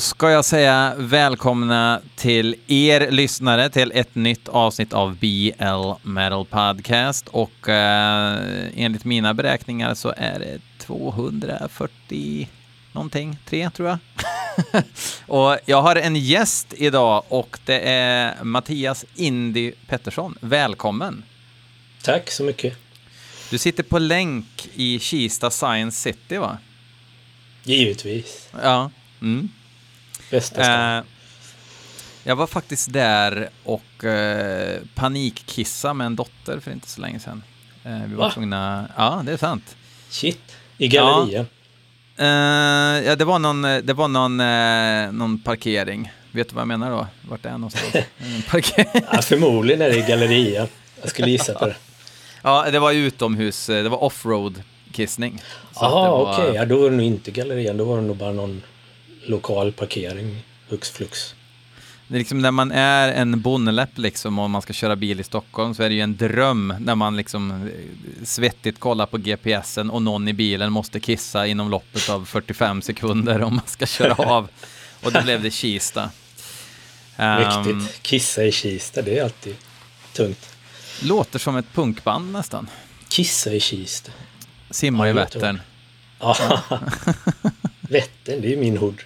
Då ska jag säga välkomna till er lyssnare till ett nytt avsnitt av BL Metal Podcast och eh, enligt mina beräkningar så är det 240 någonting, tre tror jag. och jag har en gäst idag och det är Mattias Indy Pettersson. Välkommen! Tack så mycket. Du sitter på länk i Kista Science City va? Givetvis. Ja. Mm. Bästa stan. Eh, jag var faktiskt där och eh, panikkissa med en dotter för inte så länge sedan. Eh, vi var Va? tvungna... Ja, det är sant. Shit. I gallerian. Eh, ja, det var någon, det var någon, eh, någon parkering. Vet du vad jag menar då? Vart det är någonstans? Parkering. Ja, förmodligen är det i gallerian. Jag skulle gissa på det. ja, det var utomhus. eh, Det var offroad kissning. Jaha, okej. Ja, då var det nog inte gallerian. Då var det nog bara någon lokal parkering. Hux flux. Det är liksom när man är en bonneläpp liksom och man ska köra bil i Stockholm så är det ju en dröm när man liksom eh, svettigt kollar på GPSen och någon i bilen måste kissa inom loppet av 45 sekunder om man ska köra av. Och då blev det Kista. Ehm, Mäktigt. Kissa i Kista, det är alltid tungt. låter som ett punkband nästan. Kissa i Kista. Simmar Ja, i Vättern. Ja. Vättern, det är ju min hood.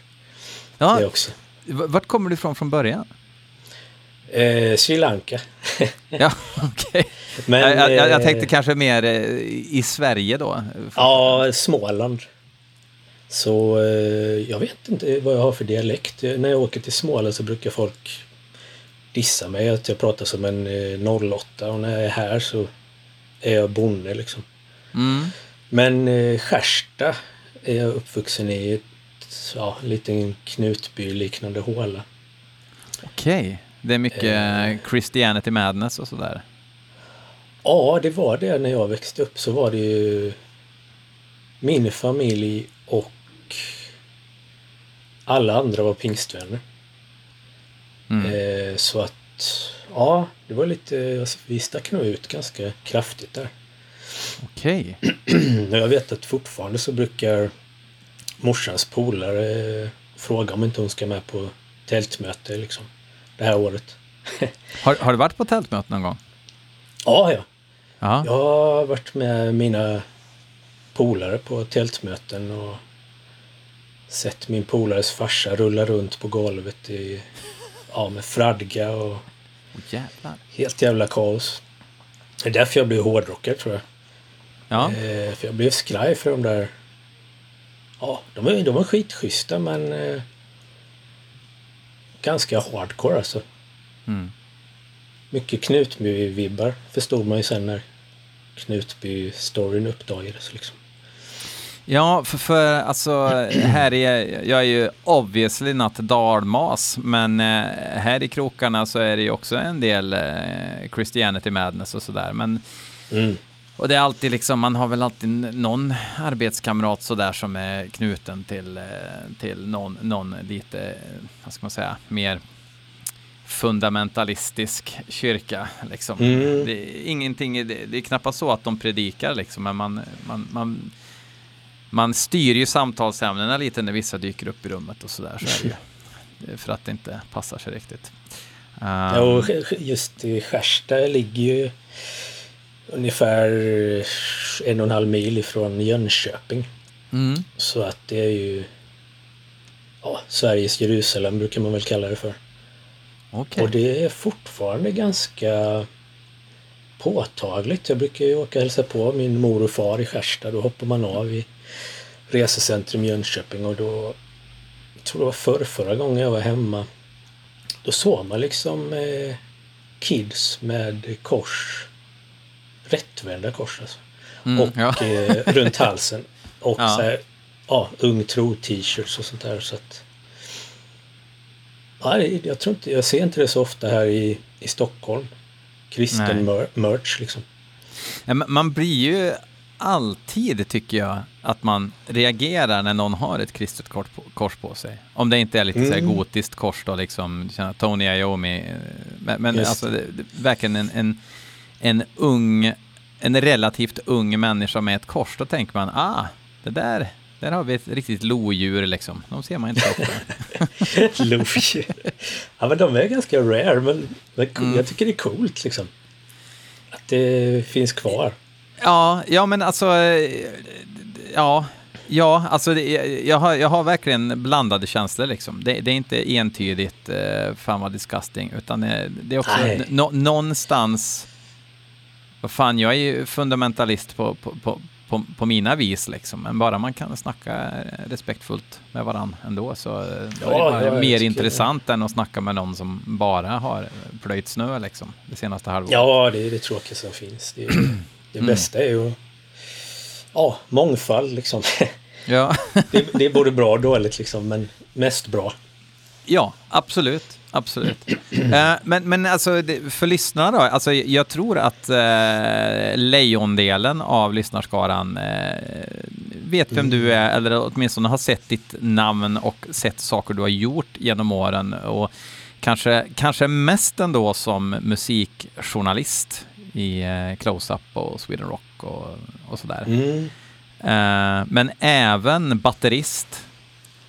Ja, Det också. vart kommer du ifrån från början? Eh, Sri Lanka. Ja, okej. Men, Jag, jag, jag eh, tänkte kanske mer eh, i Sverige då. Ja, Småland. Så eh, jag vet inte vad jag har för dialekt. När jag åker till Småland så brukar folk dissa mig att jag pratar som en eh, 08 och när jag är här så är jag bonde liksom. Mm. Men eh, Skärsta är jag uppvuxen i ja, en liten Knutby-liknande håla. Okej, det är mycket Eh. Christianity Madness och sådär. Ja, det var det när jag växte upp så var det ju min familj och alla andra var pingstvänner. Mm. Eh, så att, ja, det var lite, alltså, vi stack nog ut ganska kraftigt där. Okej. Och jag vet att fortfarande så brukar morsans polare eh, fråga om inte hon ska med på tältmöte liksom, det här året. Har, har du varit på tältmöte någon gång? Ja, ja. Ja. Jag har varit med mina polare på tältmöten och sett min polares farsa rulla runt på golvet i, ja, med fradga och jävlar. helt jävla kaos. Det är därför jag blev hårdrockare tror jag. Ja. Eh, för jag blev skraj för de där... Ja, de är, de är skitschyssta men... Eh, ganska hardcore alltså. Mm. Mycket Knutby-vibbar förstod man ju sen när Knutby-storyn uppdagades liksom. Ja, för, för alltså här är jag är ju obviously not dalmas, men eh, här i krokarna så är det ju också en del eh, Christianity Madness och sådär. Men Mm. Och det är alltid liksom, man har väl alltid någon arbetskamrat sådär som är knuten till, eh, till någon, någon lite, eh, vad ska man säga, mer fundamentalistisk kyrka. Liksom. Mm. Det, är ingenting, det, det är knappast så att de predikar, liksom, men man, man, man, man styr ju samtalsämnena lite när vissa dyker upp i rummet och sådär. Så är det ju. Det är För att det inte passar sig riktigt. Um, Ja, och just i Skärsta ligger ju ungefär en och en halv mil ifrån Jönköping. mm, Så att det är ju ja, Sveriges Jerusalem brukar man väl kalla det för. okej. Och det är fortfarande ganska påtagligt. Jag brukar ju åka och hälsa på min mor och far i Skärstad. Då hoppar man av i resecentrum Jönköping och då, jag tror det var förr, förra gången jag var hemma, då såg man liksom eh, kids med kors, rättvända kors alltså. Mm, och ja. eh, runt halsen. Och Ja. så här, ja, ung tro t-shirts och sånt där. Så att, ja, jag, tror inte, jag ser inte det så ofta här i, i Stockholm. Kristen mer, merch liksom. Man blir ju alltid, tycker jag, att man reagerar när någon har ett kristet kors på, kors på sig. Om det inte är lite så här Mm. gotiskt kors då, liksom Tony Iommi. eh, Men, men alltså, det, det, verkligen en, en, en ung, en relativt ung människa med ett kors, då tänker man, ah, det där, Där har vi ett riktigt lodjur liksom. De ser man inte så ofta. lodjur. Ja, men de är ganska rare, men, men mm. jag tycker det är coolt liksom. Att det finns kvar. Ja, ja men alltså, ja, ja, alltså det, jag, har, jag har verkligen blandade känslor liksom. Det, det är inte entydigt, eh, fan vad disgusting, utan det, det är också no, någonstans, vad fan, jag är ju fundamentalist på, på, på, på, på, mina vis liksom, men bara man kan snacka respektfullt med varandra ändå så eh, ja, är det mer intressant än att snacka med någon som bara har plöjt snö liksom, det senaste halvåret. Ja, det är det tråkiga som finns. Det, det mm. bästa är ju ja, mångfald liksom. Ja. det, det är både bra och dåligt liksom, men mest bra. Ja, absolut. Absolut. Uh, men, men alltså, för lyssnarna då, alltså, jag tror att uh, lejondelen av lyssnarskaran uh, vet vem du är, eller åtminstone har sett ditt namn och sett saker du har gjort genom åren. Och kanske, kanske mest ändå som musikjournalist i uh, Close-Up och Sweden Rock och, och sådär. Mm. men även batterist Eh,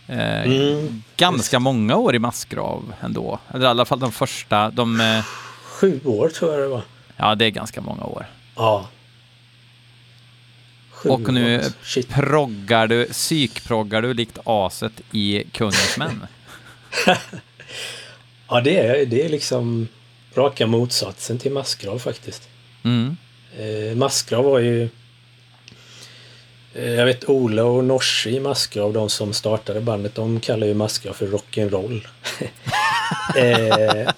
mm. Ganska många år i massgrav ändå. Eller i alla fall de första. De, eh, Sju år tror jag det var. Ja, det är ganska många år. Ja. Sju och nu Shit. proggar du, psykproggar du likt aset i Kungens män. ja, det är, det är liksom raka motsatsen till massgrav faktiskt. Mm. Eh, massgrav var ju Eh, jag vet Ola och Norsi i Maskgrav, de som startade bandet, de kallar ju Maskgrav för rock'n'roll. eh,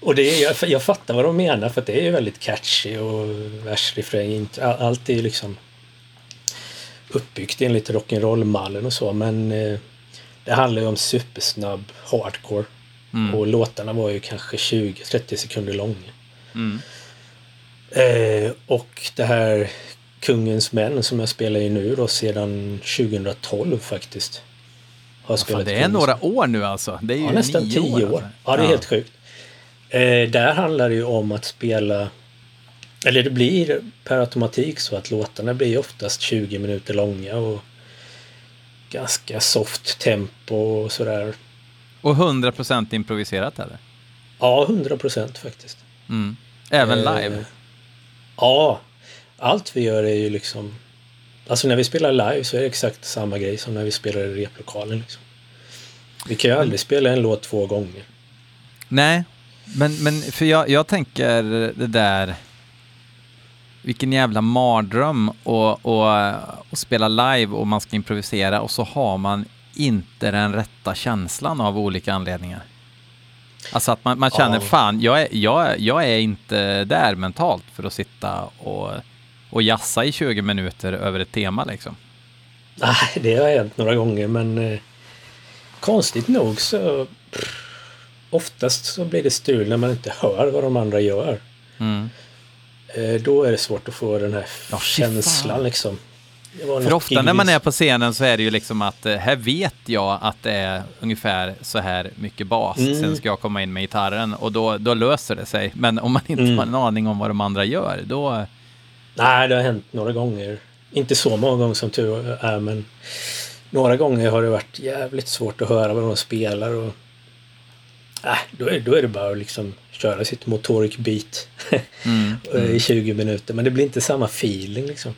och det är, jag, jag fattar vad de menar för det är ju väldigt catchy och versrefräng, allt är ju liksom uppbyggt enligt rock'n'roll-mallen och så men eh, det handlar ju om supersnabb hardcore. Mm. Och låtarna var ju kanske 20-30 sekunder långa. Mm. Eh, och det här Kungens män som jag spelar i nu då sedan 2012 faktiskt. Har spelat det är några år nu alltså? Det är ju ja, nästan tio år. år. Alltså. Ja, det är ja. helt sjukt. Eh, där handlar det ju om att spela eller det blir per automatik så att låtarna blir oftast 20 minuter långa och ganska soft tempo och sådär. Och 100% improviserat eller? Ja, 100% faktiskt. Mm. Även eh, live? Ja, allt vi gör är ju liksom... Alltså när vi spelar live så är det exakt samma grej som när vi spelar i replokalen. Liksom. Vi kan ju aldrig spela en låt två gånger. Nej, men, men för jag, jag tänker det där... Vilken jävla mardröm att och, och spela live och man ska improvisera och så har man inte den rätta känslan av olika anledningar. Alltså att man, man känner, ja. fan, jag är, jag, jag är inte där mentalt för att sitta och och jassa i 20 minuter över ett tema liksom? Nej, det har hänt några gånger men eh, konstigt nog så pff, oftast så blir det stul när man inte hör vad de andra gör. Mm. Eh, då är det svårt att få den här ja, känslan liksom. För ofta när man är på scenen så är det ju liksom att eh, här vet jag att det är ungefär så här mycket bas. Mm. Sen ska jag komma in med gitarren och då, då löser det sig. Men om man inte mm. har en aning om vad de andra gör, då, Nej, det har hänt några gånger. Inte så många gånger som tur är, men några gånger har det varit jävligt svårt att höra vad de spelar. Och, äh, då, är, då är det bara att liksom köra sitt motoric beat mm, mm. i 20 minuter. Men det blir inte samma feeling liksom.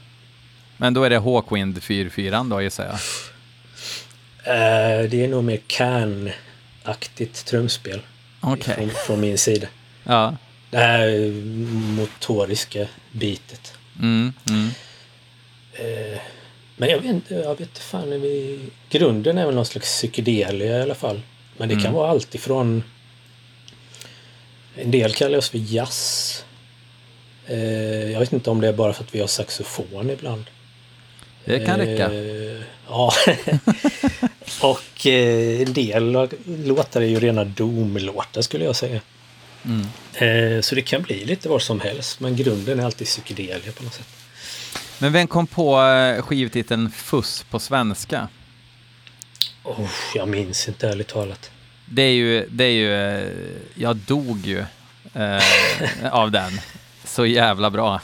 Men då är det Hawkwind 4-4 då gissar jag? Uh, det är nog mer can-aktigt trumspel. Okay. Från, från, min sida. Ja. Det här motoriska bitet. Mm, mm. Eh, men jag vet inte, jag vet fan. Vi, grunden är väl någon slags psykedelia i alla fall. Men det kan mm. vara allt ifrån en del kallar oss för jazz. Eh, jag vet inte om det är bara för att vi har saxofon ibland. Det kan räcka. Eh, ja. och en del låtar är ju rena domlåtar skulle jag säga. Mm. Eh, så det kan bli lite vad som helst, men grunden är alltid psykedelia på något sätt. Men vem kom på eh, skivtiteln Fuss på svenska? Oh, jag minns inte ärligt talat. Det är ju, det är ju, eh, jag dog ju eh, av den. Så jävla bra.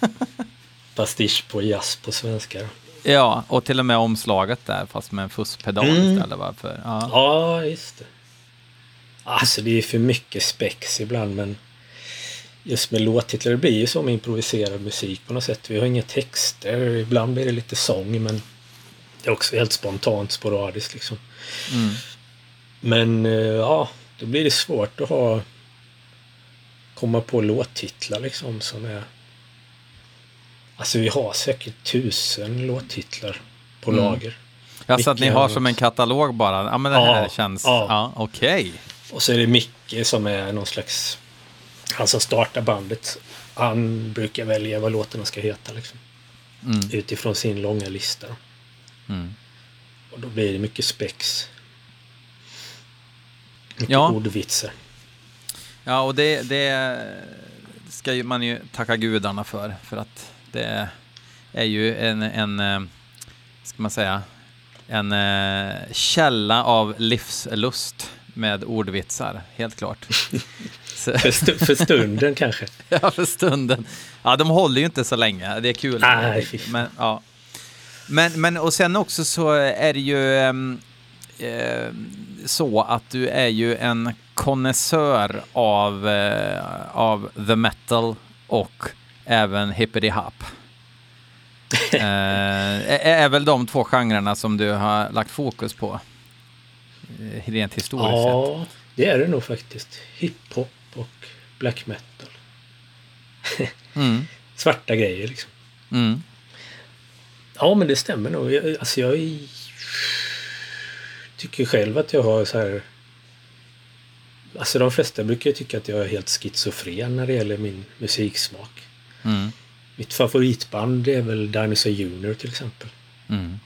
Pastisch på jazz på svenska. Ja, och till och med omslaget där, fast med en fusspedal Mm. istället. Varför? Ja. Ja, just det. Alltså det är för mycket spex ibland men just med låttitlar, det blir ju som improviserad musik på något sätt. Vi har inga texter, ibland blir det lite sång men det är också helt spontant, sporadiskt liksom. Mm. Men eh, ja, då blir det svårt att ha komma på låttitlar liksom som är Alltså vi har säkert tusen låttitlar på Mm. lager. Ja, så att ni har som en katalog bara. Ja, men det Ja, här känns... ja. Ja, okej. Och så är det Micke som är någon slags... Han som startar bandet. Han brukar välja vad låtarna ska heta liksom. Mm. Utifrån sin långa lista. Mm. Och då blir det mycket spex. Mycket Ja. ordvitsar. Ja, och det, det ska man ju tacka gudarna för. För att det är ju en, en eh, ska man säga, en eh, källa av livslust med ordvitsar, helt klart. För, stu- för stunden kanske. ja, för stunden. Ja, de håller ju inte så länge. Det är kul. Nej, men, ja. men, men och sen också så är det ju eh, så att du är ju en konnässör av, eh, av the metal och även hippity hop. eh, är, är väl de två genrerna som du har lagt fokus på? Eh, Rent historiskt sett. Ja, det är det nog faktiskt. Hiphop och black metal. Mm, Svarta grejer liksom. mm, Ja, men det stämmer nog. Jag, alltså jag tycker själv att jag har så här... Alltså de flesta brukar tycka att jag är helt schizofren när det gäller min musiksmak. mm, Mitt favoritband är väl Dinosaur Junior till exempel. mm.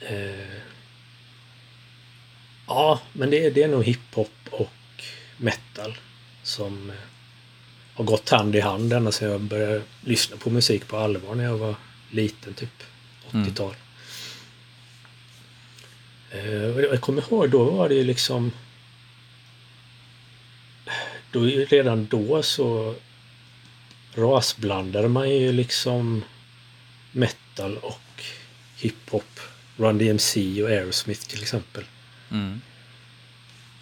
Eh, ja, men det, är- det är nog hiphop och metal som eh, har gått hand i hand ända sedan jag började lyssna på musik på allvar när jag var liten, typ 80-tal. Eh, och jag kommer ihåg, då var det ju liksom... Då, redan då så rasblandade man ju liksom metal och hiphop. Run DMC och Aerosmith till exempel. Mm.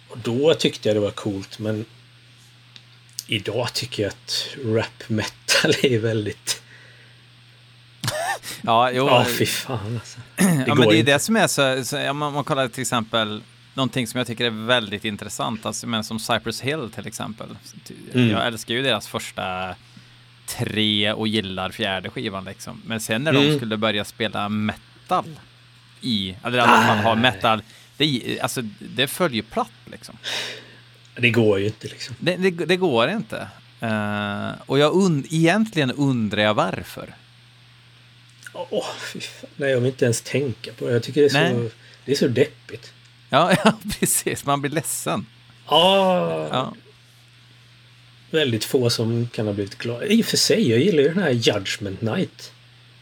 Och då tyckte jag det var coolt men idag tycker jag att rap metal är väldigt... Ja, jo. Ja, fy fan alltså. Det ja, men det är inte. det som är så, så ja, man, man kollar till exempel någonting som jag tycker är väldigt intressant, alltså, men som Cypress Hill till exempel. Mm. Jag älskar ju deras första tre och gillar fjärde skivan liksom. Men sen när de Mm. skulle börja spela metal i, eller i alla fall ha Nej. metal, det, alltså, det följer platt liksom. Det går ju inte liksom. Det, det, det går inte. Eh, och jag und, egentligen undrar jag varför. Fan. Nej, jag vill inte ens tänka på det. Jag tycker det är så, Nej. det är så deppigt. Ja, ja, precis. Man blir ledsen. Ja, Ja. väldigt få som kan ha blivit glada. I och för sig, jag gillar ju den här Judgment Night.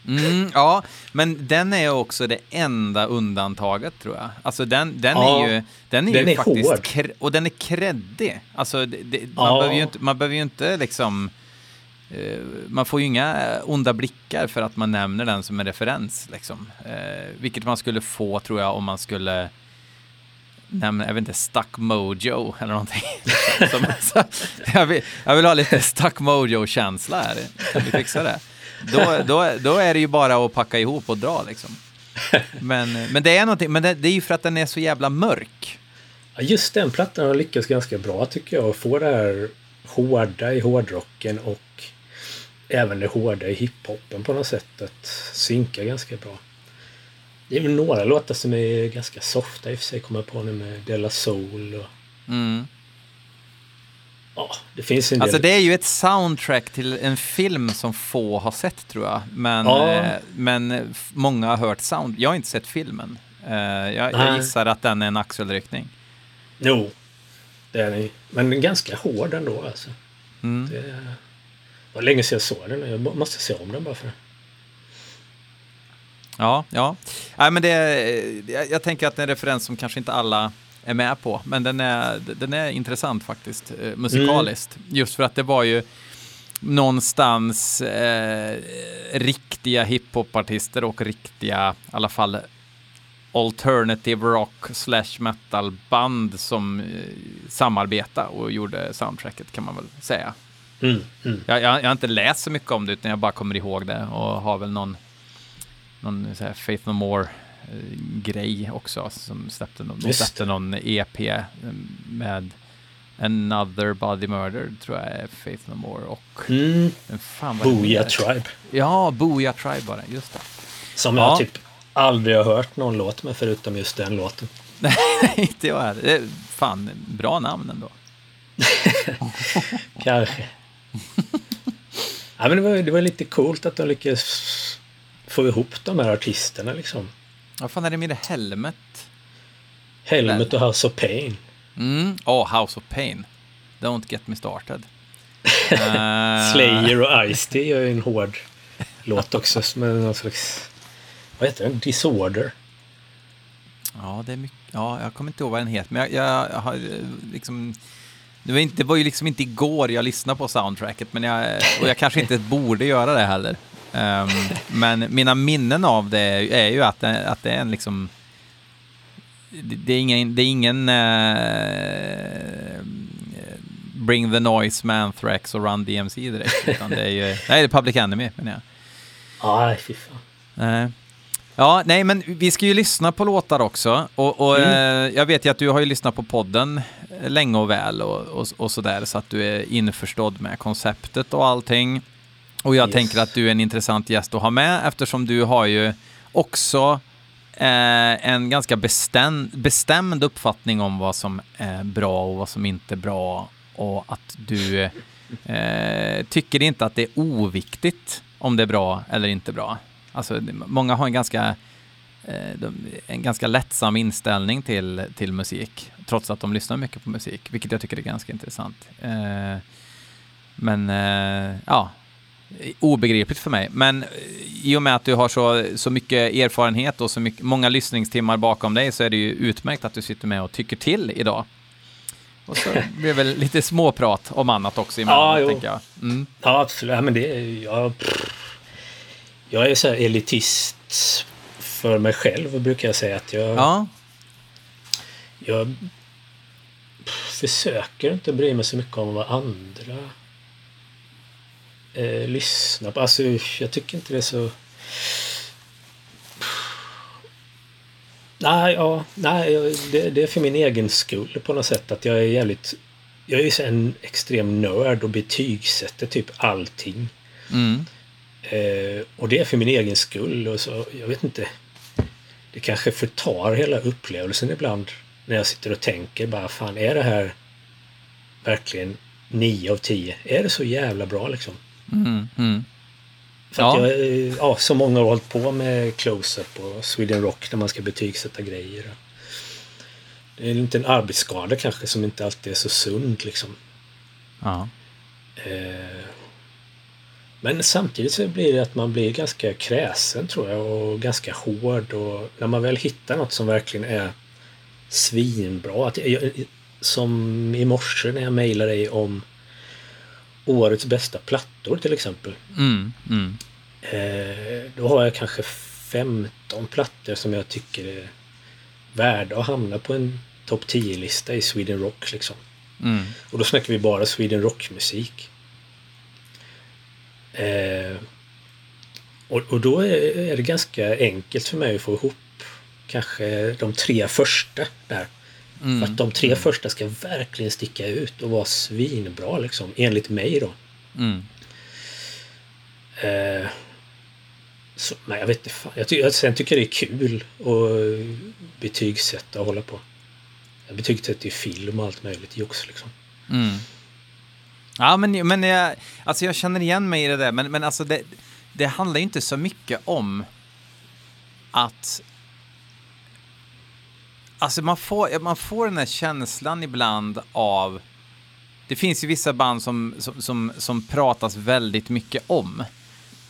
Mm, ja, men den är också det enda undantaget tror jag. Alltså den, den Ja, är ju, den är den ju är faktiskt, hård. kre- och den är kreddig. Alltså det, det, man, Ja. behöver ju inte, man behöver ju inte liksom, eh, man får ju inga onda blickar för att man nämner den som en referens liksom. Eh, vilket man skulle få tror jag om man skulle nämna, jag vet inte, Stuck Mojo eller någonting. Som, så, jag, vill, jag vill ha lite Stuck Mojo-känsla här. Kan vi fixa det? Då, då, då är det ju bara att packa ihop och dra liksom. Men, men det är någonting, men det, det är ju för att den är så jävla mörk. Ja, just den plattan har lyckats ganska bra tycker jag. Att få det här hårda i hårdrocken och även det hårda i hiphopen på något sätt att synka ganska bra. Det är väl några låtar som är ganska softa i och för sig. Kommer jag på nu med Della Soul och Mm. Ja, det finns en del. Alltså det är ju ett soundtrack till en film som få har sett tror jag. Men, Ja. eh, men många har hört sound. Jag har inte sett filmen. Eh, jag, jag gissar att den är en axelryckning. Jo, det är den. Men ganska hård ändå alltså. Mm. Det var länge sedan jag såg den. Jag måste se om den bara för det. Ja, ja. Nej, men det, jag, jag tänker att det är en referens som kanske inte alla är med på, men den är, den är intressant faktiskt, eh, musikaliskt. Just för att det var ju, någonstans eh, riktiga hiphopartister och riktiga, i alla fall alternative rock slash metal band som eh, samarbetade och gjorde soundtracket kan man väl säga. Mm, mm. Jag, jag, jag, har inte läst så mycket om det utan jag bara kommer ihåg det och har väl någon, någon Faith No More grej också som släppte, någon, de släppte någon EP eh, med Another Body Murder tror jag är Faith No More och mm. fan Booyah Tribe. Ja, Booyah Tribe var det, just det. Som ja. jag typ aldrig har hört någon låt med förutom just den låten. Nej, inte jag heller. Fan, bra namn ändå. Kanske. ja, men det, var, det var lite coolt att de lyckades få ihop de här artisterna liksom. Vad fan är det med det Helmet? Helmet och House of Pain. Mm. Oh, House of Pain. Don't get me started. uh... Slayer och Ice-T gör ju en hård låt också med någon slags... Vad heter den? Disorder. Ja, det är mycket... Ja, jag kommer inte ihåg vad den heter, men jag, jag, jag har liksom... Det var, inte, det var ju liksom inte igår jag lyssnade på soundtracket, men jag, och jag kanske inte borde göra det heller. Um, men mina minnen av det är ju att det, att det är en liksom det är ingen, det är ingen uh, Bring the Noise med Anthrax och Run DMC direkt. Utan det är ju, nej, det är Public Enemy menar jag. Ja, fy fan. Uh, ja, nej, men vi ska ju lyssna på låtar också. Och, och mm. uh, jag vet ju att du har ju lyssnat på podden länge och väl och, och, och sådär, så att du är införstådd med konceptet och allting. Och jag yes. tänker att du är en intressant gäst att ha med eftersom du har ju också eh, en ganska bestämd, bestämd uppfattning om vad som är bra och vad som inte är bra och att du eh, tycker inte att det är oviktigt om det är bra eller inte bra. Alltså, många har en ganska, eh, en ganska lättsam inställning till, till musik, trots att de lyssnar mycket på musik, vilket jag tycker är ganska intressant. Eh, men eh, ja, obegripligt för mig. Men eh, i och med att du har så, så mycket erfarenhet och så mycket, många lyssningstimmar bakom dig så är det ju utmärkt att du sitter med och tycker till idag. Och så blir det väl lite småprat om annat också emellanåt, ja, tänker jag. Mm. Ja, absolut. Ja, men det jag, jag är så här elitist för mig själv, brukar jag säga. att jag, ja. jag försöker inte bry mig så mycket om vad andra eh, lyssna på. Alltså, jag tycker inte det är så... Nej, ja, nej det, det, är för min egen skull på något sätt att jag är jävligt... Jag är ju en extrem nörd och betygsätter typ allting. Mm. Eh, och det är för min egen skull och så, jag vet inte. Det kanske förtar hela upplevelsen ibland när jag sitter och tänker bara fan är det här verkligen 9 av 10? Är det så jävla bra liksom? Mm, mm. För ja. att jag ja, så många har hållit på med close-up och Sweden Rock när man ska betygsätta grejer. Det är en liten arbetsskada kanske som inte alltid är så sund liksom. Ja. Eh, men samtidigt så blir det att man blir ganska kräsen tror jag och ganska hård och när man väl hittar något som verkligen är svinbra. Att jag, som i morse när jag mejlade dig om årets bästa plattor till exempel. Mm, mm. Eh, då har jag kanske 15 plattor som jag tycker är värda att hamna på en topp 10-lista i Sweden Rock. Liksom. Mm. Och då snackar vi bara Sweden Rock-musik. Eh, och, och då är, är det ganska enkelt för mig att få ihop kanske de tre första där. Mm. För att de tre första ska verkligen sticka ut och vara svinbra liksom, enligt mig då. Mm. Eh, så, men jag vet inte fan. Jag, ty jag sen tycker det är kul att betygsätta och hålla på. Jag betygsätter ju film och allt möjligt jox liksom. Mm. Ja, men, men jag, alltså jag känner igen mig i det där, men, men alltså det, det handlar ju inte så mycket om att Alltså man får, man får den här känslan ibland av... Det finns ju vissa band som, som, som, som pratas väldigt mycket om.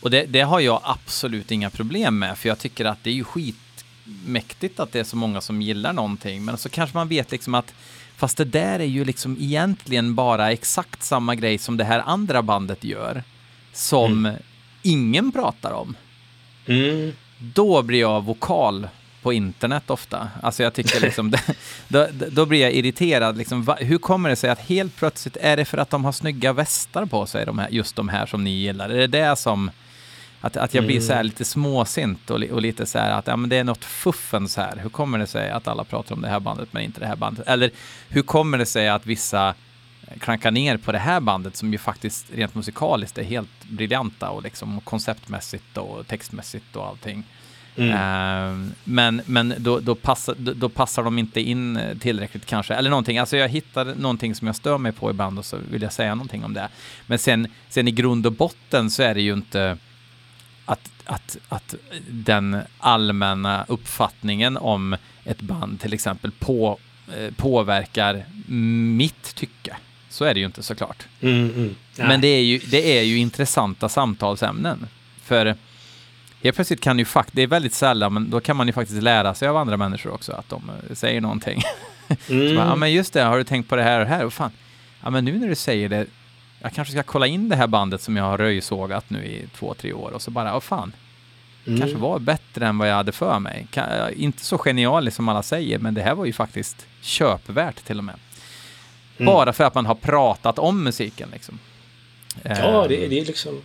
Och det, det, har jag absolut inga problem med, för jag tycker att det är ju skitmäktigt att det är så många som gillar någonting. Men så kanske man vet liksom att Fast det där är ju liksom egentligen bara exakt samma grej som det här andra bandet gör. Som Mm. ingen pratar om. Mm. Då blir jag vokal på internet ofta. Alltså jag tycker liksom, det, då, då blir jag irriterad. Liksom, va, hur kommer det sig att helt plötsligt, är det för att de har snygga västar på sig, de här, just de här som ni gillar? Är det det som, att, att jag blir så här lite småsint och, och lite så här att ja, men det är något fuffens här. Hur kommer det sig att alla pratar om det här bandet men inte det här bandet? Eller hur kommer det sig att vissa klankar ner på det här bandet som ju faktiskt rent musikaliskt är helt briljanta och liksom konceptmässigt och textmässigt och allting. Mm. Eh, men men då, då, passar, då, passar de inte in tillräckligt kanske, eller någonting. Alltså jag hittar någonting som jag stör mig på ibland och så vill jag säga någonting om det. Men sen, sen i grund och botten så är det ju inte att, att, att den allmänna uppfattningen om ett band till exempel på, eh, påverkar mitt tycke. Så är det ju inte såklart. Mm, mm. Men det är, ju, det är ju intressanta samtalsämnen. För helt plötsligt kan ju faktiskt, det är väldigt sällan, men då kan man ju faktiskt lära sig av andra människor också, att de eh, säger någonting. Mm. bara, ja men just det, har du tänkt på det här och det här? Och fan, ja men nu när du säger det, jag kanske ska kolla in det här bandet som jag har röjsågat nu i två, tre år och så bara, åh fan, Mm. kanske var bättre än vad jag hade för mig. Inte så genialiskt som alla säger, men det här var ju faktiskt köpvärt till och med. Mm. Bara för att man har pratat om musiken liksom. Ja, det, det är liksom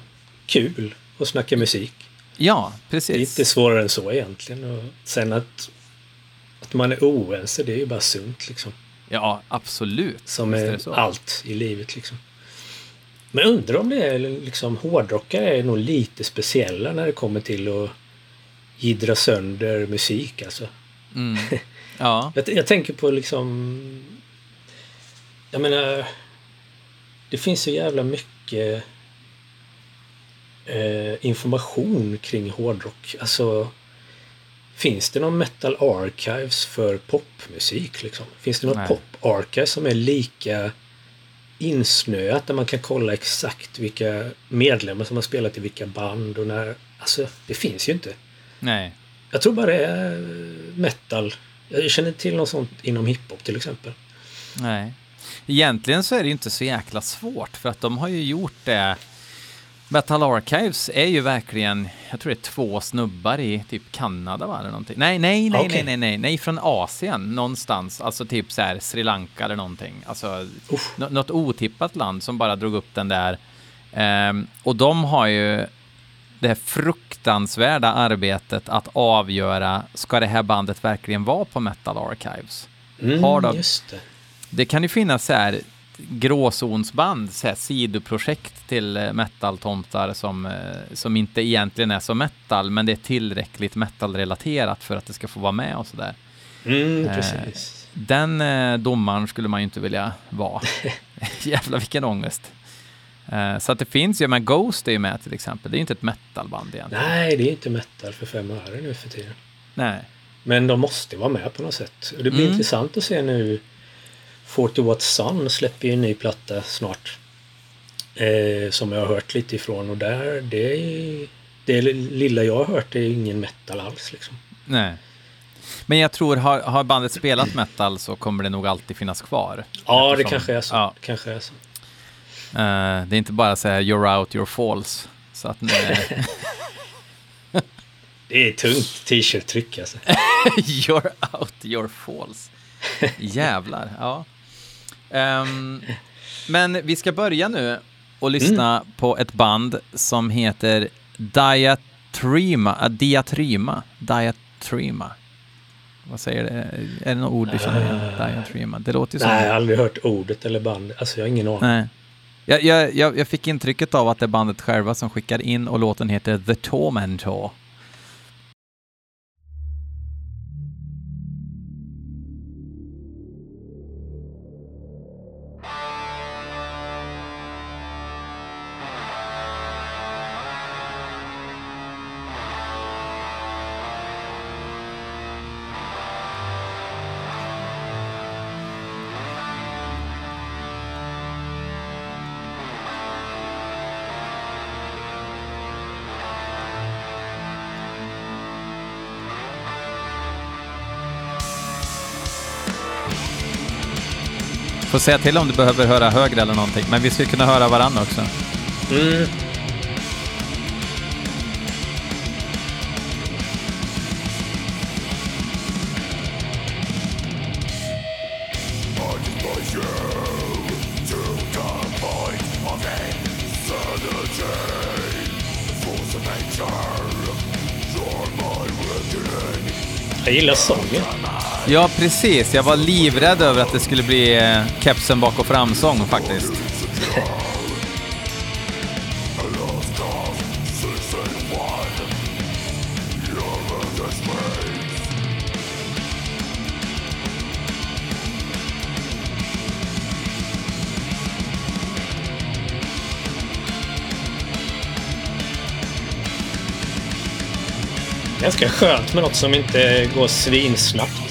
kul att snacka musik. Ja, Det är precis. inte svårare än så egentligen. Och sen att, att man är oense, det är ju bara sunt liksom. Ja, absolut. Som är är allt i livet liksom. Men undrar om det är liksom hårdrockare är nog lite speciella när det kommer till att gidra sönder musik alltså. Mm. Ja, Jag, jag tänker på liksom... Jag menar... Det finns så jävla mycket eh, information kring hårdrock. Alltså... Finns det någon metal archives för popmusik? Liksom? Finns det något Nej. pop archive som är lika insnöat där man kan kolla exakt vilka medlemmar som har spelat i vilka band och när... Alltså, det finns ju inte. nej. Jag tror bara det är metal. Jag känner till något sånt inom hiphop till exempel. Nej. Egentligen så är det ju inte så jäkla svårt för att de har ju gjort det. Metal Archives är ju verkligen, jag tror det är två snubbar i typ Kanada va, eller någonting. Nej, nej, nej, Okej. nej, nej, nej, nej, från Asien någonstans, alltså typ så här Sri Lanka eller någonting. Alltså nå- något otippat land som bara drog upp den där. Ehm, och de har ju det här fruktansvärda arbetet att avgöra, ska det här bandet verkligen vara på Metal Archives? Mm, Har de- det. Det kan ju finnas så här gråzonsband, så här sidoprojekt till eh, metal-tomtar som, eh, som inte egentligen är så metal, men det är tillräckligt metal-relaterat för att det ska få vara med och sådär. Mm, Eh, precis. Den domaren skulle man ju inte vilja vara. Jävlar vilken ångest. Så att det finns ju, men Ghost är ju med till exempel, det är ju inte ett metalband egentligen. Nej, det är inte metal för fem öre nu för tiden. Nej. Men de måste vara med på något sätt. Och det blir Mm. intressant att se nu 40 Watt Sun släpper ju en ny platta snart. Eh, som jag har hört lite ifrån och där, det, är, det lilla jag har hört är ingen metal alls liksom. Nej. Men jag tror, har, har bandet spelat metal så kommer det nog alltid finnas kvar. Ja, det Eftersom- kanske är så. Ja. Det kanske är så. Eh, det är inte bara så här you're out, you're false. Så att eh, Det är tungt t-shirt-tryck alltså. you're out, you're false. Jävlar, ja. Ehm, men vi ska börja nu och lyssna på ett band som heter Diatrima. Uh, Diatrima. Diatrima. Vad säger det? Är det något ord du känner igen? Diatrima. Det låter ju som... Nej, jag har aldrig hört ordet eller bandet. Alltså jag har ingen aning. Nej. Jag, jag, jag fick intrycket av att det är bandet själva som skickar in och låten heter The Tormentor. Får säga till om du behöver höra högre eller någonting, men vi ska kunna höra varandra också. Mm. Jag gillar sången. Ja, precis. Jag var livrädd över att det skulle bli eh, kepsen bak och framsång faktiskt. Ganska skönt med något som inte går svinsnabbt.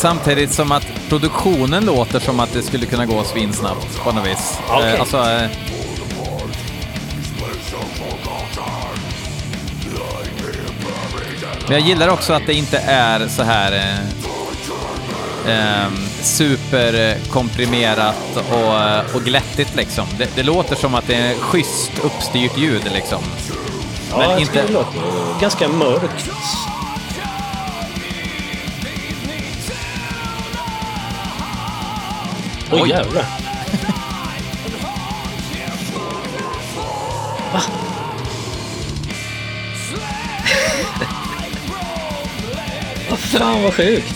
Samtidigt som att produktionen låter som att det skulle kunna gå svinsnabbt på något vis. Okej. Eh, alltså, eh, men jag gillar också att det inte är så här eh, eh, superkomprimerat och, och glättigt liksom. Det, det låter som att det är schysst uppstyrt ljud liksom. Ja, Men inte- det låter ganska mörkt. Oj, Oj. jävlar. Va? Vad fan vad sjukt.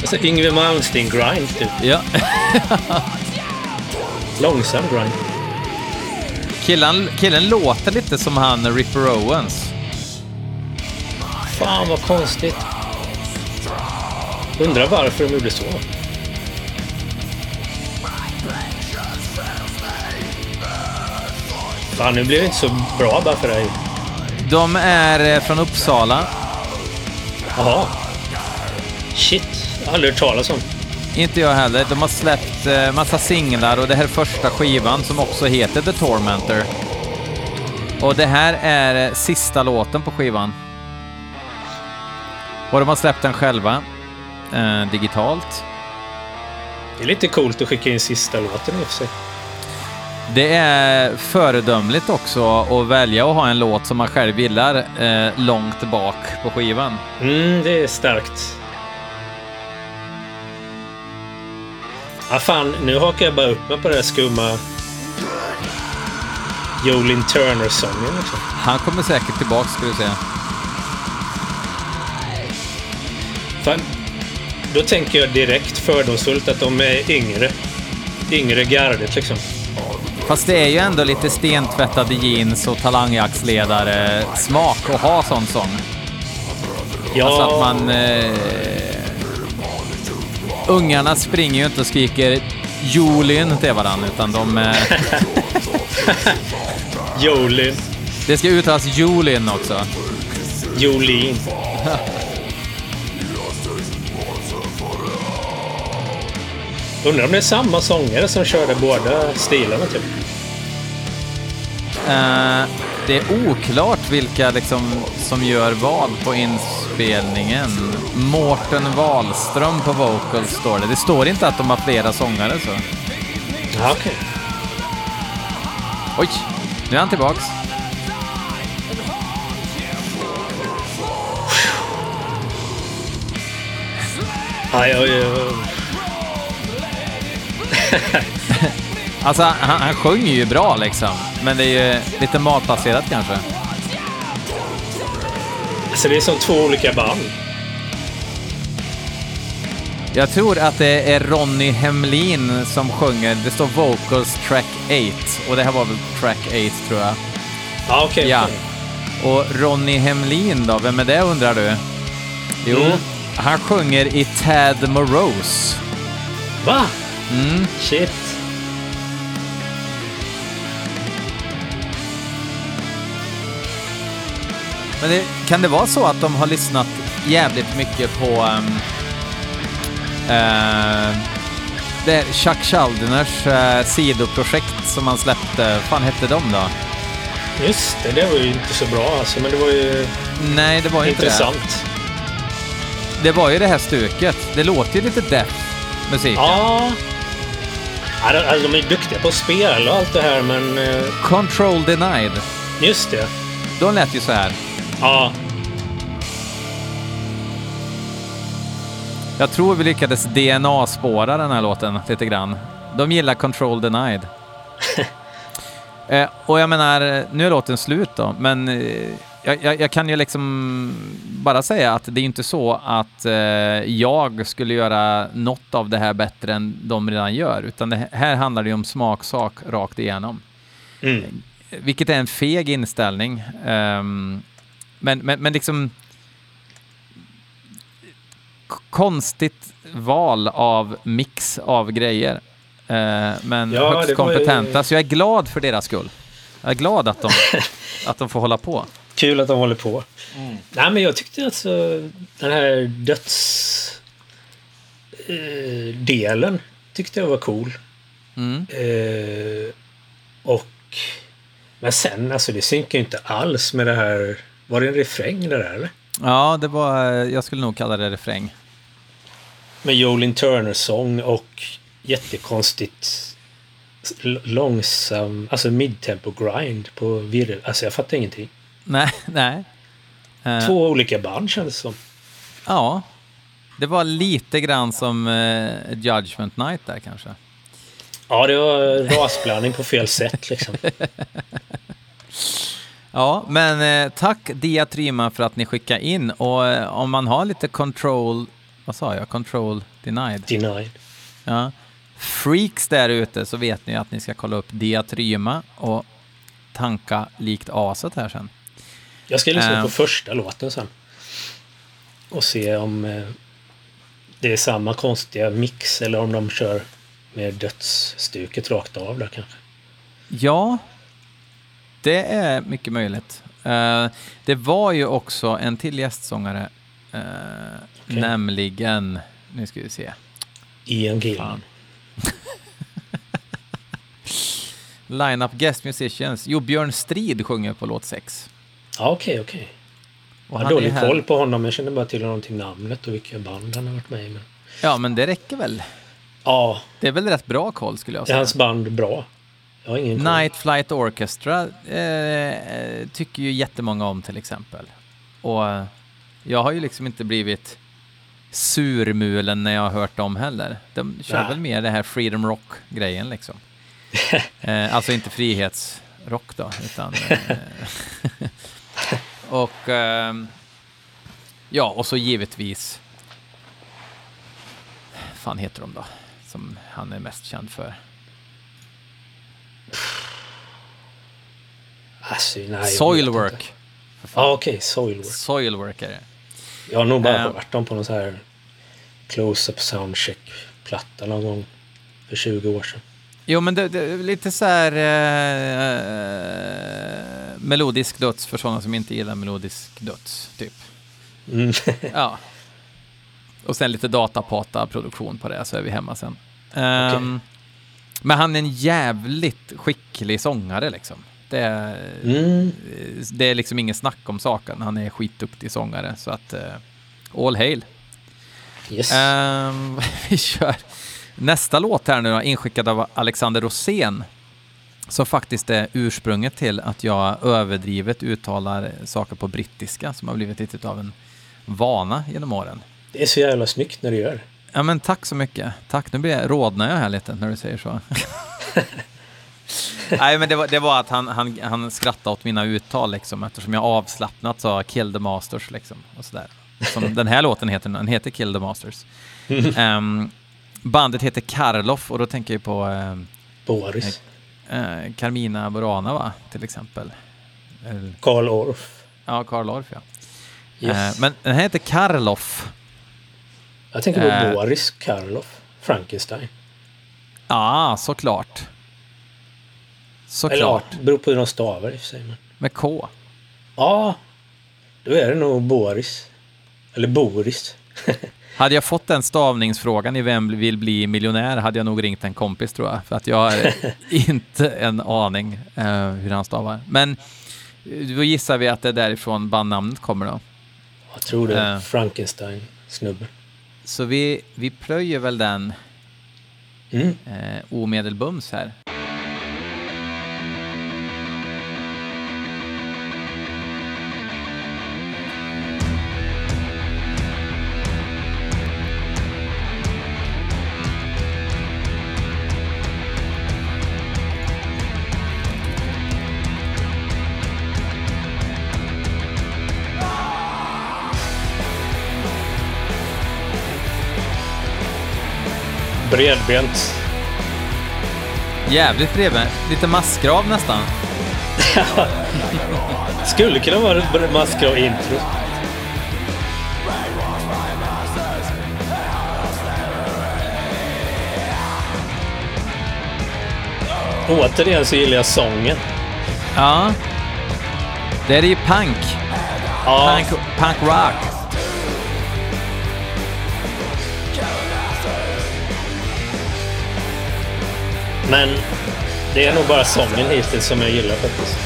Alltså Yngwie Malmsteen-grind typ. Ja. Långsam grind. Killen, killen låter lite som han Ripper Owens. Fan vad konstigt. Undrar varför de gjorde så. Fan, nu blir det inte så bra bara för dig. De är eh, från Uppsala. Jaha. Shit, jag har aldrig hört talas om. Inte jag heller. De har släppt eh, massa singlar och det här är första skivan som också heter The Tormentor. Och det här är eh, sista låten på skivan. Och de har släppt den själva, eh, digitalt. Det är lite coolt att skicka in sista låten i och för sig. Det är föredömligt också att välja att ha en låt som man själv gillar eh, långt bak på skivan. Mm, det är starkt. Ah, fan, nu hakar jag bara upp mig på det där skumma Jolin Turner-sången liksom. Han kommer säkert tillbaks ska du se. Fan, då tänker jag direkt fördomsfullt att de är yngre. Yngre gardet liksom. Fast det är ju ändå lite stentvättade jeans och talangjaktsledare smak att ha sån sång. Ja, Alltså att man... Eh, ungarna springer ju inte och skriker Jolin till varandra, utan de... Eh, Jolin. det ska uttalas Jolin också. Jolin. Undrar om det är samma sångare som körde båda stilarna typ. Eh, det är oklart vilka liksom som gör vad på inspelningen. Mårten Wahlström på vocals står det. Det står inte att de har flera sångare så. Ja, okej. Oj, nu är han tillbaks. Aj, oj, oj. Alltså han, han sjunger ju bra liksom, men det är ju lite matbaserat kanske. Alltså det är som två olika band. Jag tror att det är Ronny Hemlin som sjunger. Det står vocals track 8 och det här var väl track 8 tror jag. Ja, okej. Ja. okej. Och Ronny Hemlin då, vem är det undrar du? Jo, Mm. han sjunger i Tad Morose. Va? Mm. Shit. Men det, kan det vara så att de har lyssnat jävligt mycket på um, uh, det Chuck Schuldiners uh, sidoprojekt som han släppte. fan hette de då? Just det, det var ju inte så bra alltså, men det var ju Nej, det var ju inte det. intressant. Det var ju det här stuket. Det låter ju lite death musiken. Ja. Alltså, de är duktiga på att spela och allt det här, men... eh, Control denied. Just det. De lät ju så här. Ja. Jag tror vi lyckades DNA-spåra den här låten lite grann. De gillar Control Denied. eh, och jag menar, nu är låten slut då, men eh, jag, jag, jag kan ju liksom bara säga att det är inte så att eh, jag skulle göra något av det här bättre än de redan gör, utan det här handlar det ju om smaksak rakt igenom. Mm. Vilket är en feg inställning. Ehm, men, men, men liksom... Konstigt val av mix av grejer. Eh, men Ja, högst var ju- kompetenta, så jag är glad för deras skull. Jag är glad att de, att de får hålla på. Kul att de håller på. Nej, men jag tyckte alltså den här döds... Eh, delen tyckte jag var cool. Mm. Eh, och... Men sen, alltså det synkar ju inte alls med det här... Var det en refräng det där eller? Ja, det var, jag skulle nog kalla det refräng. Med Jolin Turner-sång och jättekonstigt långsam, alltså midtempo grind på virvel. Alltså jag fattar ingenting. Nej, nej. Eh, Två olika band kändes det som. Ja. Det var lite grann som eh, Judgment Night där kanske. Ja, det var rasblandning på fel sätt liksom. Ja, men eh, tack Diatryma för att ni skickade in och eh, om man har lite control, vad sa jag, control denied, Denied. ja. freaks där ute så vet ni att ni ska kolla upp Diatryma och tanka likt aset här sen. Jag ska lyssna Eh. på första låten sen. Och se om eh, det är samma konstiga mix eller om de kör med dödsstuket rakt av där kanske. Ja, det är mycket möjligt. Eh, det var ju också en till gästsångare, eh, Okej. nämligen, nu ska vi se, Ian Gillan. Fan. Line-up guest musicians. Jo, Björn Strid sjunger på låt 6. Ja, okej, okej. Och Jag har är dålig koll på honom. Jag känner bara till honom till namnet och vilka band han har varit med i. Men... Ja, men det räcker väl. Ja, Det är väl rätt bra koll skulle jag är säga. hans band bra? Night Flight Orchestra eh, tycker ju jättemånga om till exempel. Och eh, jag har ju liksom inte blivit surmulen när jag har hört dem heller. De kör Nej. väl mer det här freedom rock-grejen liksom. eh, alltså inte frihetsrock då, utan... Eh, och... ehm, ja, och så givetvis... fan heter de då? Som han är mest känd för. Alltså, nej, Soilwork. Ja, okej. Soilwork. Soilwork är det. Jag har nog bara Eh. hört dem på någon så här close-up soundcheck-platta någon gång för 20 år sedan. Jo, men det, det lite så här eh, melodisk döds för sådana som inte gillar melodisk döds, typ. Mm. Ja. Och sen lite datapata-produktion på det, så är vi hemma sen. Ehm, Men han är en jävligt skicklig sångare liksom. Det är, Mm. det är liksom ingen snack om saken. Han är skitduktig sångare, så att eh, all hail. Yes. Ehm, vi kör nästa låt här nu då, inskickad av Alexander Rosén. Som faktiskt är ursprunget till att jag överdrivet uttalar saker på brittiska som har blivit lite av en vana genom åren. Det är så jävla snyggt när du gör. Ja men tack så mycket. Tack, nu blir jag, rodnar jag här lite när du säger så. Nej men det var, det var att han, han, han skrattade åt mina uttal liksom eftersom jag avslappnat sa Kill the Masters liksom och sådär. Som den här låten heter, den heter Kill the Masters. Ehm, bandet heter Karloff och då tänker jag på ehm, Boris. eh, Carmina Burana va, till exempel. Karl Orff. Ja, Karl Orff ja. Yes. Eh, men den här heter Karloff. Jag tänker på eh. Boris Karloff. Frankenstein. Ja, såklart. Eller ja, Såklart. beror på hur de stavar i och för sig. Men... Med K. Ja, då är det nog Boris. Eller Boris. Hade jag fått den stavningsfrågan i Vem vill bli miljonär hade jag nog ringt en kompis tror jag. För att jag har inte en aning eh, hur han stavar. Men då gissar vi att det är därifrån bandnamnet kommer då. Jag tror det Eh. Frankenstein-snubben. Så vi, vi plöjer väl den Mm. eh, omedelbums här. Bredbent. Jävligt bredvid. Lite massgrav nästan. Skulle kunna vara ett massgrav-intro. Återigen så gillar jag sången. Ja. Det är ju punk. Ja, Punk, punk rock. Men det är nog bara sången hittills som jag gillar faktiskt.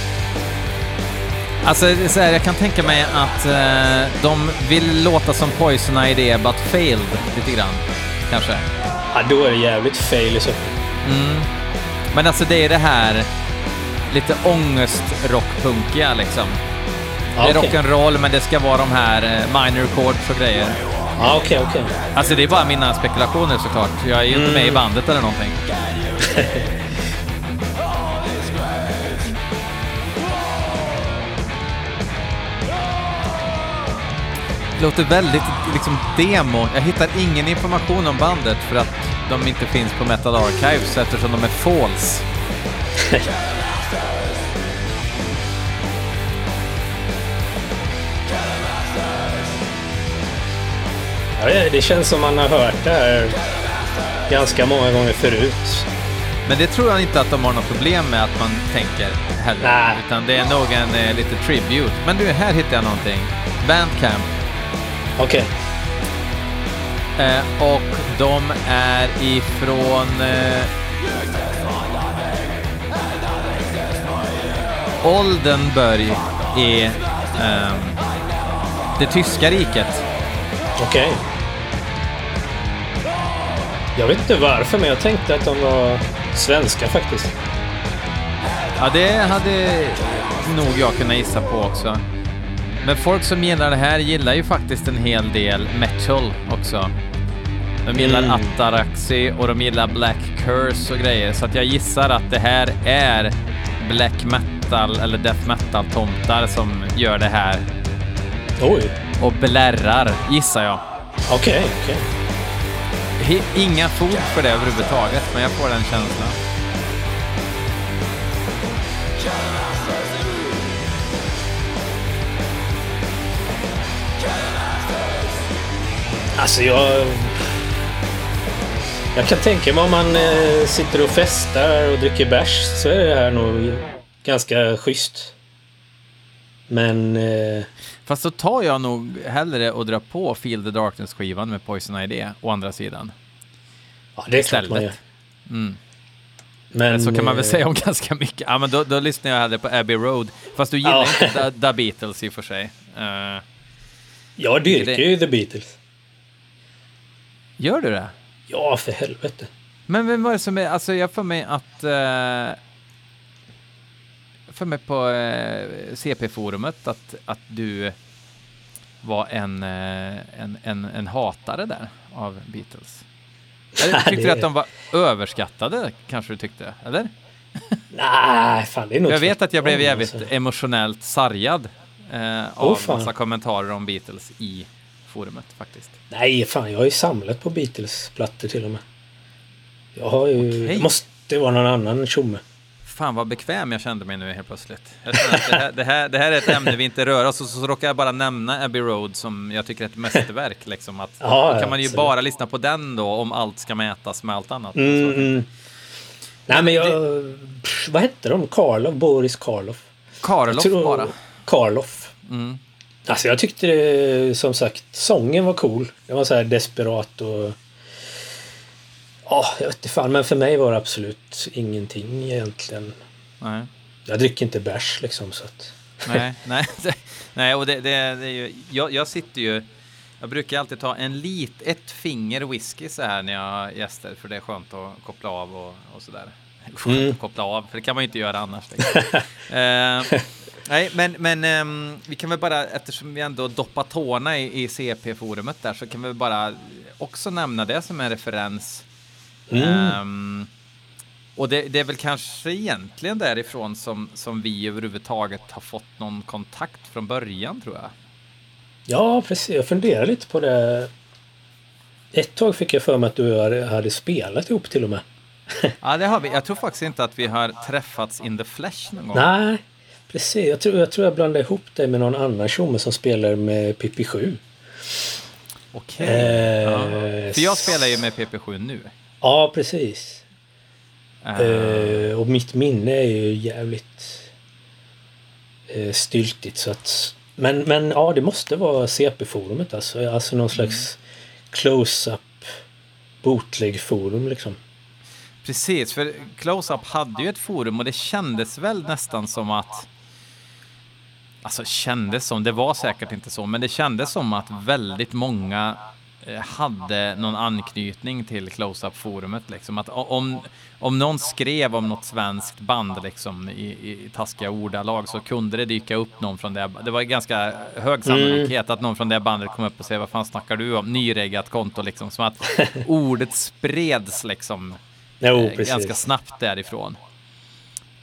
Alltså, det så här, jag kan tänka mig att eh, de vill låta som Poison Idea but failed lite grann. Kanske. Ja, då är det jävligt fail i så. Mm. Men alltså det är det här lite ångest-rockpunkiga liksom. Ja, det är rock'n'roll men det ska vara de här eh, minor chords och grejer. Ja, okej, okej. Alltså det är bara mina spekulationer såklart. Jag är ju inte med i bandet eller någonting låter väldigt liksom demo. Jag hittar ingen information om bandet för att de inte finns på Metal Archives eftersom de är false. Ja, det- det känns som man har hört det här ganska många gånger förut. Men det tror jag inte att de har något problem med att man tänker heller. Nej. Utan det är nog en eh, lite tribute. Men du, här hittar jag någonting. Bandcamp. Okej. Eh, och de är ifrån... Eh, Oldenburg i ehm, det tyska riket. Okej. Jag vet inte varför, men jag tänkte att de var svenska faktiskt. Ja, det hade nog jag kunnat gissa på också. Men folk som gillar det här gillar ju faktiskt en hel del metal också. De gillar Mm. Ataraxy och de gillar Black Curse och grejer. Så att jag gissar att det här är black metal eller death metal-tomtar som gör det här Oj. och blärrar, gissar jag. Okej, okej. He- Inga fog för det överhuvudtaget, men jag får den känslan. Alltså jag... Jag kan tänka mig om man eh, sitter och festar och dricker bärs så är det här nog ganska schysst. Men... Eh, Fast så tar jag nog hellre och drar på Feel the Darkness-skivan med Poison Idea, å andra sidan. ja, det är klart man Istället. gör. Mm. Men... Så kan man väl eh, säga om ganska mycket. Ja, men då, då lyssnar jag hellre på Abbey Road. Fast du gillar Ja. inte The, Beatles i och för sig. Eh, Jag dyrkar det- ju The Beatles. gör du det? Ja, för helvete. Men vem var det som är, alltså jag får mig att... Uh, för mig på eh, CP-forumet att, att du var en, eh, en, en, en hatare där av Beatles. Eller tyckte du att de var överskattade, kanske du tyckte? Eller? Nej, fan det är nog Jag vet att jag blev jävligt alltså. emotionellt sargad eh, av fan. massa kommentarer om Beatles i forumet faktiskt. Nej, fan jag har ju samlat på Beatles-plattor till och med. Jag har ju... Okej. Det måste vara någon annan tjomme. Fan vad bekväm jag kände mig nu helt plötsligt. Jag känner att det, här, det, här, det här är ett ämne vi inte rör oss och så, så råkar jag bara nämna Abbey Road som jag tycker är ett mästerverk. Liksom, att, Ja, då kan man ju absolut. bara lyssna på den då om allt ska mätas med allt annat. Mm, mm. Nej, men jag... Pff, vad hette de? Karloff? Boris Karloff? Karloff tror- bara. Karloff. Mm. Alltså jag tyckte det, som sagt, sången var cool. Den var så här desperat och... Ja, jag vet inte fan, men för mig var det absolut ingenting egentligen. Nej. Jag dricker inte bärs liksom så att... Nej, nej, nej, och det, det, det är ju, jag, jag sitter ju, Jag brukar alltid ta en lit, ett finger whisky så här när jag har gäster för det är skönt att koppla av och, och sådär. Skönt Mm. att koppla av, för det kan man ju inte göra annars. Eh, nej, men, men ehm, vi kan väl bara, eftersom vi ändå doppar tårna i, i CP-forumet där, så kan vi bara också nämna det som en referens. Mm. Ehm, och det, det är väl kanske egentligen därifrån som, som vi överhuvudtaget har fått någon kontakt från början, tror jag. Ja, precis. Jag funderar lite på det. Ett tag fick jag för mig att du hade- spelat ihop till och med. Ja, det har vi. Jag tror faktiskt inte att vi har träffats in the flesh någon gång. Nej, precis. Jag tror jag, tror jag blandade ihop dig med någon annan tjomme som spelar med Pippi 7. Okej. Eh, ja. För jag spelar ju med PP7 nu. Ja, precis. Eh, och mitt minne är ju jävligt eh, styltigt så att... Men, men ja, det måste vara CP-forumet alltså. Alltså någon slags close-up bootleg-forum liksom. Precis, för Close-Up hade ju ett forum och det kändes väl nästan som att... Alltså kändes som, det var säkert inte så, men det kändes som att väldigt många hade någon anknytning till Close-Up-forumet. Liksom. Att om, om någon skrev om något svenskt band liksom, i, i taskiga ordalag så kunde det dyka upp någon från det. Det var ganska hög sannolikhet att någon från det bandet kom upp och sa vad fan snackar du om? Nyreggat konto liksom. Som att ordet spreds liksom Jo, eh, ganska snabbt därifrån.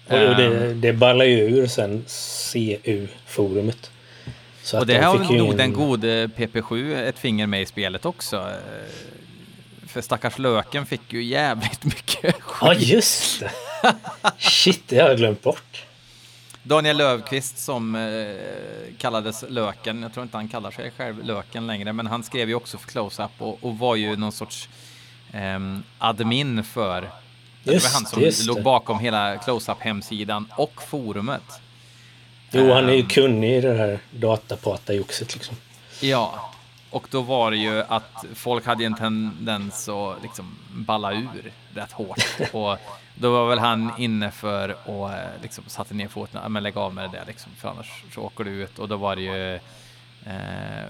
Och, och Ehm, det, det ballar ju ur sen CU-forumet. Så och det de har nog in- den gode PP7 ett finger med i spelet också. Eh, För stackars Löken fick ju jävligt mycket Ja, skit. just det! Shit, det har jag glömt bort. Daniel Löfqvist som eh, kallades Löken, jag tror inte han kallar sig själv Löken längre, men han skrev ju också för Close-Up och, och var ju någon sorts ehm, admin för det var Just han som just låg bakom hela Close-Up hemsidan och forumet. Jo, han är ju Ehm. kunnig i det här datapata-joxet liksom. Ja, och då var det ju att folk hade en tendens att liksom balla ur rätt hårt. Och då var väl han inne för och eh, liksom satte ner foten, "Ja, men lägg av med det där liksom, för annars så åker du ut. Och då var det ju eh,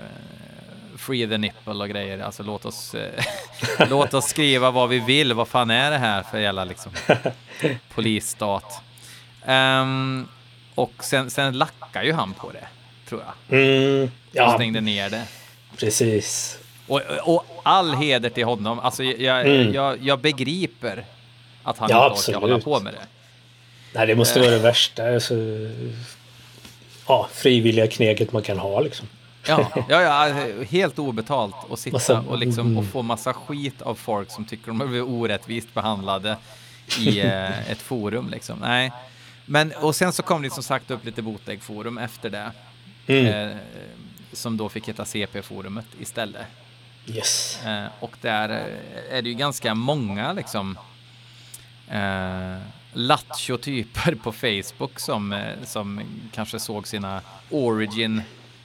free the nipple och grejer. Alltså låt oss, eh, låt oss skriva vad vi vill. Vad fan är det här för jävla liksom polisstat? Ehm, och sen, sen lackar ju han på det, tror jag. Mm, Och ja, stängde ner det. precis. Och, och all heder till honom. Alltså, jag, Mm. jag, jag begriper att han Ja, inte orkar hålla på med det. Nej, det måste Eh. vara det värsta. Alltså, ja, frivilliga kneget man kan ha liksom. Ja, ja, ja, helt obetalt och sitta Massa- och, liksom, och mm. få massa skit av folk som tycker de blivit orättvist behandlade i eh, ett forum. Liksom. Nej. Men, och sen så kom det som sagt upp lite bootleg-forum efter det. Mm. Eh, som då fick heta CP-forumet istället. Yes. Eh, och där eh, är det ju ganska många liksom eh, lattjo-typer på Facebook som, eh, som kanske såg sina origin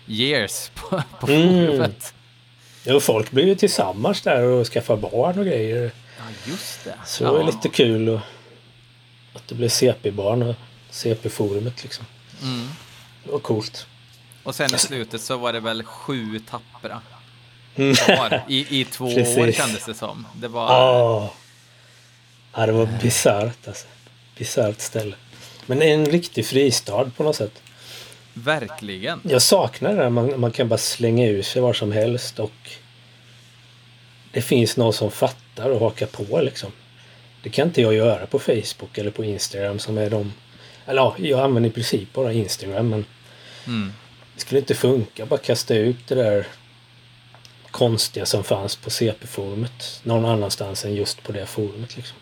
years på, på Mm. forumet. Jo, folk blir ju tillsammans där och skaffar barn och grejer. Ja, just det. Så ja. det är lite kul och, att det blev CP-barn CP-forumet liksom. Mm. Det var coolt. Och sen i slutet så var det väl sju tappra Mm. kvar i, i två år kändes det som. Det var... Ja. ja, det var bisarrt alltså. Bisarrt ställe. Men en riktig fristad på något sätt. Verkligen. Jag saknar det där man, man kan bara slänga ur sig var som helst och det finns någon som fattar och hakar på liksom. Det kan inte jag göra på Facebook eller på Instagram som är de... Eller ja, jag använder i princip bara Instagram men Mm. det skulle inte funka bara kasta ut det där konstiga som fanns på CP-forumet någon annanstans än just på det forumet liksom.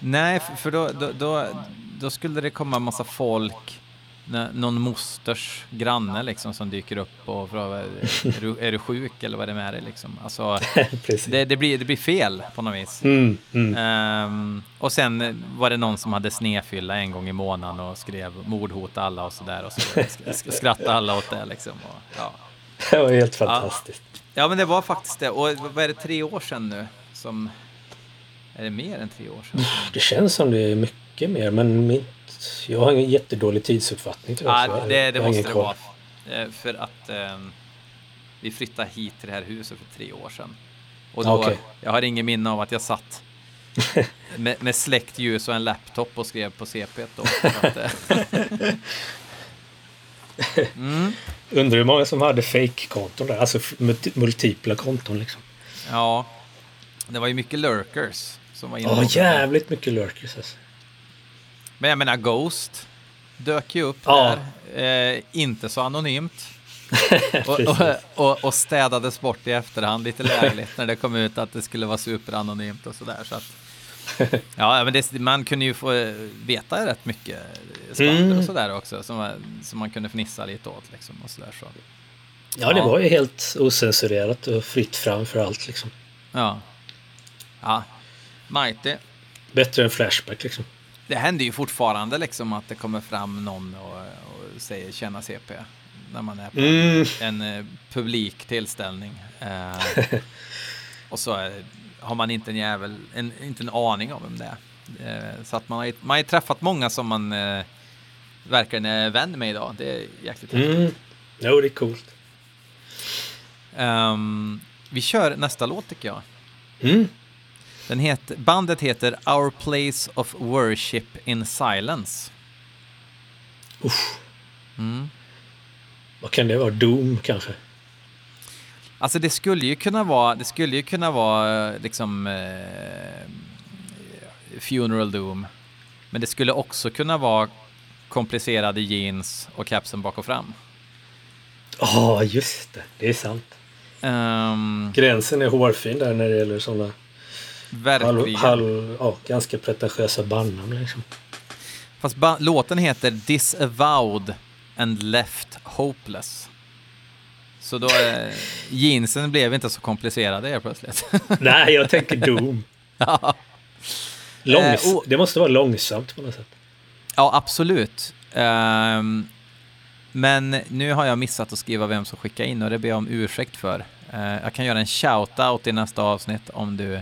Nej, för- då, då, då, då skulle det komma en massa folk, någon mosters granne liksom som dyker upp och frågar är du, är du sjuk eller vad är det med dig liksom? Alltså, det, det, blir, det blir fel på något vis. Mm, mm. Ehm, och sen var det någon som hade snefylla en gång i månaden och skrev mordhot alla och sådär och så sk- sk- skrattade alla åt det liksom. Och, ja. Det var helt fantastiskt. ja, men det var faktiskt det. Och vad är det, tre år sedan nu? Som, är det mer än tre år sedan? Det känns som det är mycket mer men mitt, jag har en jättedålig tidsuppfattning. tyvärr, så Ja, jag- det, jag det måste det vara. Eh, För att ehm, Vi flyttade hit till det här huset för tre år sedan. Och då, Okej. jag har ingen minne av att jag satt med, med släckt ljus och en laptop och skrev på CP då. Att, eh, mm, Undrar hur många som hade fake-konton där, alltså multipla konton liksom. ja, det var ju mycket lurkers som var inne. Ja, jävligt mycket lurkers alltså. Men jag menar Ghost dök ju upp Ja. där, eh, inte så anonymt. och, och, och, och städades bort i efterhand lite lägligt när det kom ut att det skulle vara superanonymt och sådär. Så att, ja, men det, man kunde ju få veta rätt mycket skvaller Mm. och sådär också som, som man kunde fnissa lite åt liksom och sådär så. Ja, det Ja. var ju helt osensurerat och fritt fram för allt liksom. Ja. Ja. Mighty. Bättre än Flashback liksom. Det händer ju fortfarande liksom att det kommer fram någon och, och säger tjena CP när man är på Mm. en eh, publik tillställning. Eh, och så eh, har man inte en jävel, en, inte en aning om vem det är. Eh, så att man har, ju- man har träffat många som man eh, verkligen är vän med idag. Det är jäkligt häftigt. Mm. Jo, det är coolt. Ehm, vi kör nästa låt tycker jag. Mm. Den heter, bandet heter Our Place of Worship in Silence. Usch. Mm. Vad kan det vara? Doom kanske? Alltså det skulle ju kunna vara, det skulle ju kunna vara eh, liksom eh, Funeral Doom. Men det skulle också kunna vara komplicerade jeans och kapsen bak och fram. Ja, just det. Det är sant. Um, Gränsen är hårfin där när det gäller sådana verkligen. halv, ja, ganska pretentiösa bandnamn. Liksom. Fast ba- låten heter Disavowed and Left Hopeless. Så då, eh, jeansen blev inte så komplicerade helt plötsligt. Nej, jag tänker Doom. ja. Långs Eh, och- Det måste vara långsamt på något sätt. Ja, absolut. Ehm, men nu har jag missat att skriva vem som skickar in och det ber jag om ursäkt för. Eh, jag kan göra en shout-out i nästa avsnitt om du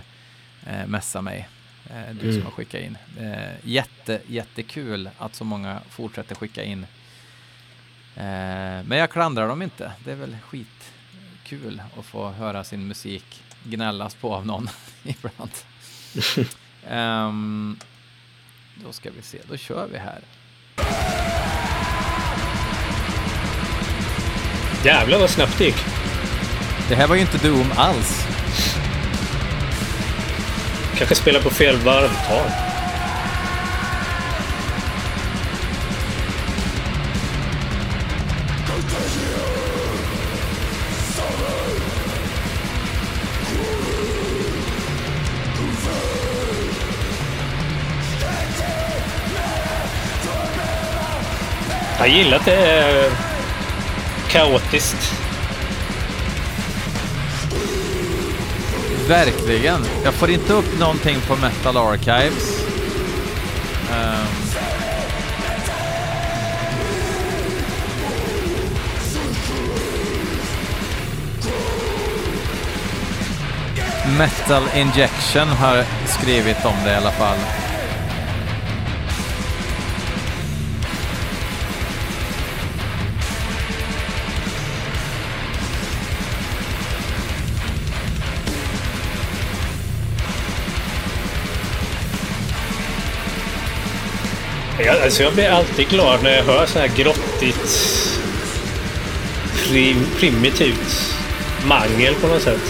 uh, messar mig. eh, du som Mm. har skickat in. Uh, jätte, jättekul att så många fortsätter skicka in. Eh, men jag klandrar dem inte. Det är väl skitkul att få höra sin musik gnällas på av någon ibland. Ehm, då ska vi se, då kör vi här. Jävlar vad snabbt det gick. Det här var ju inte Doom alls. Kanske spelar på fel varvtal. Jag gillar att det är kaotiskt. Verkligen. Jag får inte upp någonting på Metal Archives. Um. Metal Injection har skrivit om det i alla fall. Jag, alltså jag blir alltid glad när jag hör så här grottigt, prim, primitivt mangel på något sätt.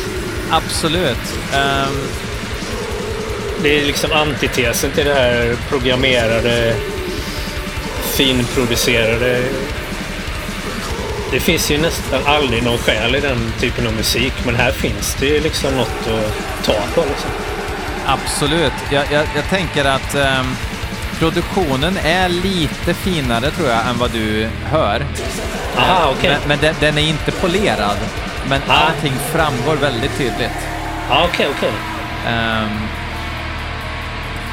Absolut. Ehm, Det är liksom antitesen till det här programmerade, finproducerade. Det finns ju nästan aldrig någon själ i den typen av musik, men här finns det ju liksom något att ta på. Liksom. Absolut. Jag, jag, jag tänker att ehm, produktionen är lite finare tror jag än vad du hör. Aha, okej. Men, men den, den är inte polerad. Men Ah. allting framgår väldigt tydligt. Ja, okej, okej. Ehm,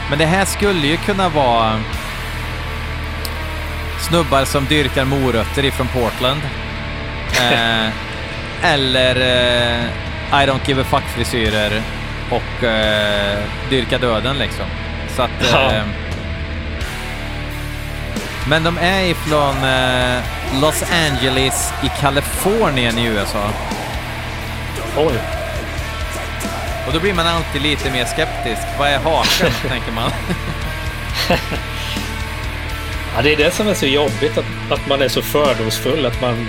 men det här skulle ju kunna vara snubbar som dyrkar morötter ifrån Portland. Eh, eller eh, I don't give a fuck-frisyrer och eh, dyrka döden liksom. Så att... Eh, men de är ifrån eh, Los Angeles i Kalifornien i USA. Oj. Och då blir man alltid lite mer skeptisk. Vad är haken, tänker man. Ja, det är det som är så jobbigt, att, att man är så fördomsfull. Att man...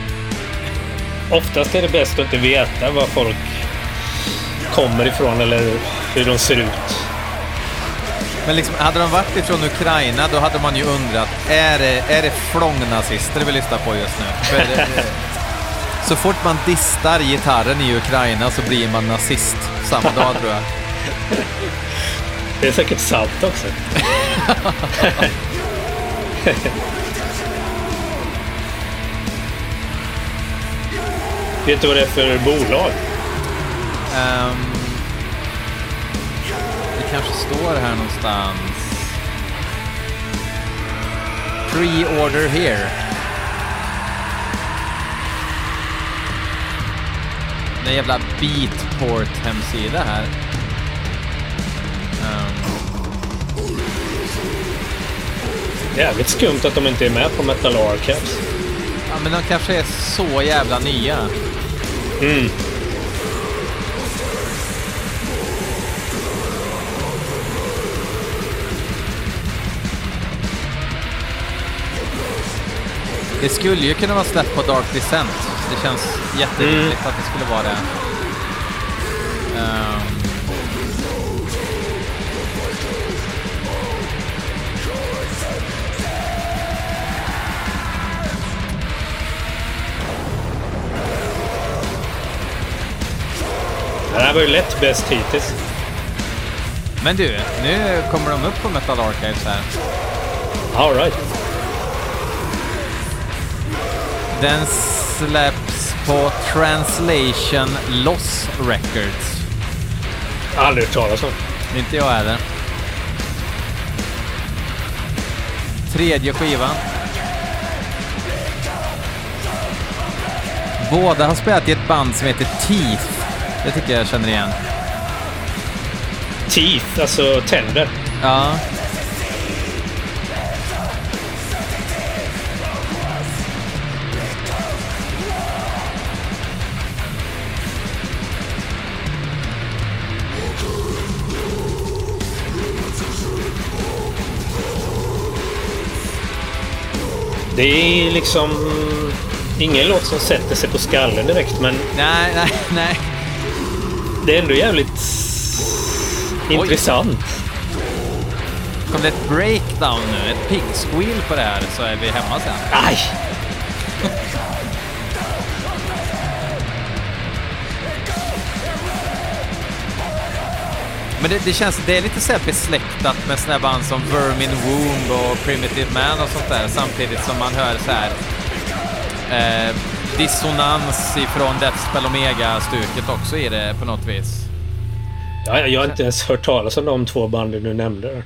Oftast är det bäst att inte veta var folk kommer ifrån eller hur de ser ut. Men liksom, hade de varit ifrån Ukraina, då hade man ju undrat, är det, är det flångnazister vi lyssnar på just nu? För, eh, så fort man distar gitarren i Ukraina så blir man nazist samma dag tror jag. Det är säkert sant också. Vet du vad det är för bolag? Ehm, det kanske står här någonstans. Pre-order here. Det är en jävla Beatport-hemsida här. Ehm, Jävligt skumt att de inte är med på Metal Archives. ja, men de kanske är så jävla nya. Mm. Det skulle ju kunna vara släppt på Dark Descent. Det känns jätterimligt att det skulle vara det. Ehm, Det här var ju lätt bäst hittills. men du, nu kommer de upp på Metal Archives här. All Den släpps på Translation Loss Records. Aldrig hört talas om. Inte jag heller. Tredje skivan. Båda har spelat i ett band som heter Teeth. Det tycker jag känner igen. Teeth, alltså tänder. Ja. Det är liksom ingen låt som sätter sig på skallen direkt, men Nej, nej, nej. det är ändå jävligt intressant. Kom det ett breakdown nu? Ett pig squeal på det här så är vi hemma sen. Aj! Men det, det känns, det är lite så här besläktat med såna band som Vermin Womb och Primitive Man och sånt där samtidigt som man hör så här eh, dissonans ifrån Deathspell Omega-stuket också i det på något vis. Ja, jag har inte ens hört talas om de två banden du nämnde.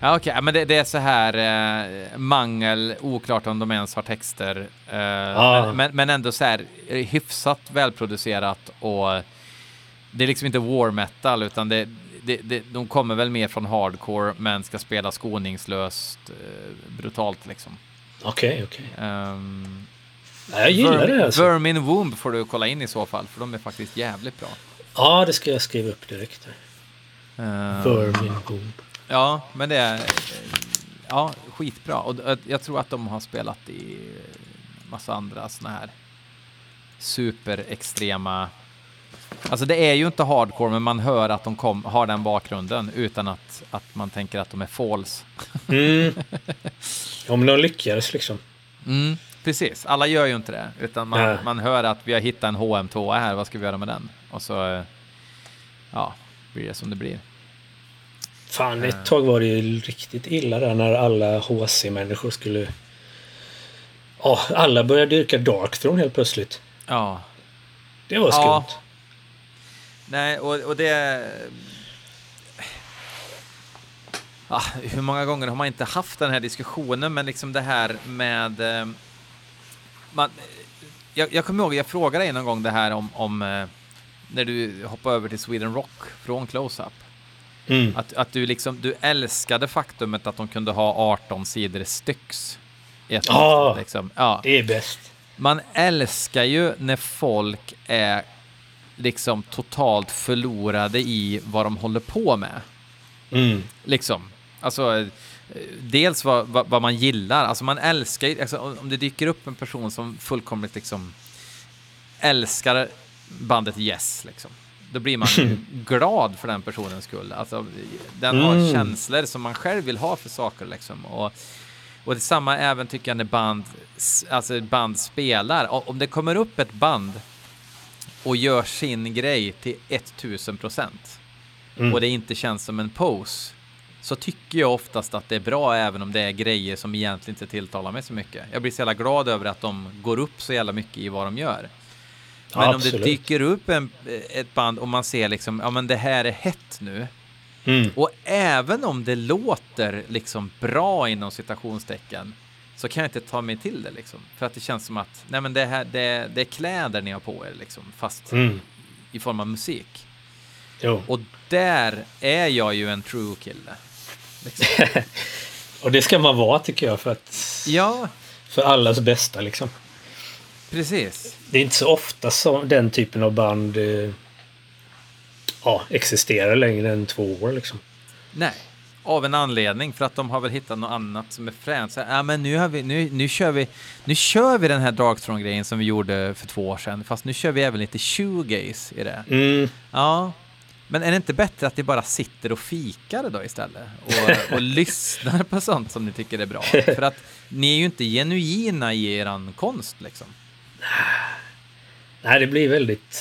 Ja, okej, men det, det är så här eh, mangel, oklart om de ens har texter, eh, men, men, men ändå så här eh, hyfsat välproducerat och det är liksom inte war metal utan det, det, det, de kommer väl mer från hardcore men ska spela skoningslöst, eh, brutalt liksom. Okej, okej. Um, Ja, jag gillar det alltså. Vermin Womb får du kolla in i så fall, för de är faktiskt jävligt bra. Ja, det ska jag skriva upp direkt. Ehm, Vermin Womb. Ja, men det är ja, skitbra. Och jag tror att de har spelat i massa andra såna här superextrema... Alltså det är ju inte hardcore, men man hör att de kom, har den bakgrunden utan att, att man tänker att de är falls. Mm. Ja, men de lyckades liksom. Mm, precis, alla gör ju inte det, utan man, Nej. man hör att vi har hittat en HM2 här, vad ska vi göra med den? Och så, eh, ja, blir det som det blir. Fan, ett tag var det ju riktigt illa där när alla HC-människor skulle... Ja, alla började dyrka Darkthrone helt plötsligt. Ja, Det var Ja. Nej, och, och det... Ah, hur många gånger har man inte haft den här diskussionen, men liksom det här med... Eh, man, jag, jag kommer ihåg, jag frågade dig någon gång det här om, om eh, när du hoppade över till Sweden Rock från Close-Up. Mm. Att, att du liksom, du älskade faktumet att de kunde ha 18 sidor stycks. i ett avsnitt, liksom. ja. Det är bäst. Man älskar ju när folk är liksom totalt förlorade i vad de håller på med. Mm. Liksom. Alltså, eh, dels vad, vad, vad man gillar. Alltså man älskar alltså, om det dyker upp en person som fullkomligt liksom älskar bandet Yes, liksom. Då blir man glad för den personens skull. Alltså, den har Mm. känslor som man själv vill ha för saker, liksom. Och, och detsamma även tycker jag när band, alltså band spelar. Om det kommer upp ett band och gör sin grej till 1000 procent Mm. och det inte känns som en pose så tycker jag oftast att det är bra även om det är grejer som egentligen inte tilltalar mig så mycket. Jag blir så jävla glad över att de går upp så jävla mycket i vad de gör. Men om det dyker upp en, ett band och man ser liksom, ja men det här är hett nu. Mm. Och även om det låter liksom bra inom citationstecken så kan jag inte ta mig till det liksom. För att det känns som att, nej men det här, det, det är kläder ni har på er liksom, fast Mm. i form av musik. Jo. Och där är jag ju en true kille. Liksom. Och det ska man vara tycker jag för att Ja, för allas bästa liksom. precis. Det är inte så ofta som den typen av band eh, ja, existerar längre än två år liksom. Nej, av en anledning för att de har väl hittat något annat som är fränt. Så, Ja, men nu, har vi, nu, nu, kör vi, nu kör vi den här Darkthrone-grejen som vi gjorde för två år sedan, fast nu kör vi även lite shoegaze i det. Mm. Ja, men är det inte bättre att ni bara sitter och fikar då istället? Och, och lyssnar på sånt som ni tycker är bra? För att ni är ju inte genuina i eran konst liksom. Nej, det blir väldigt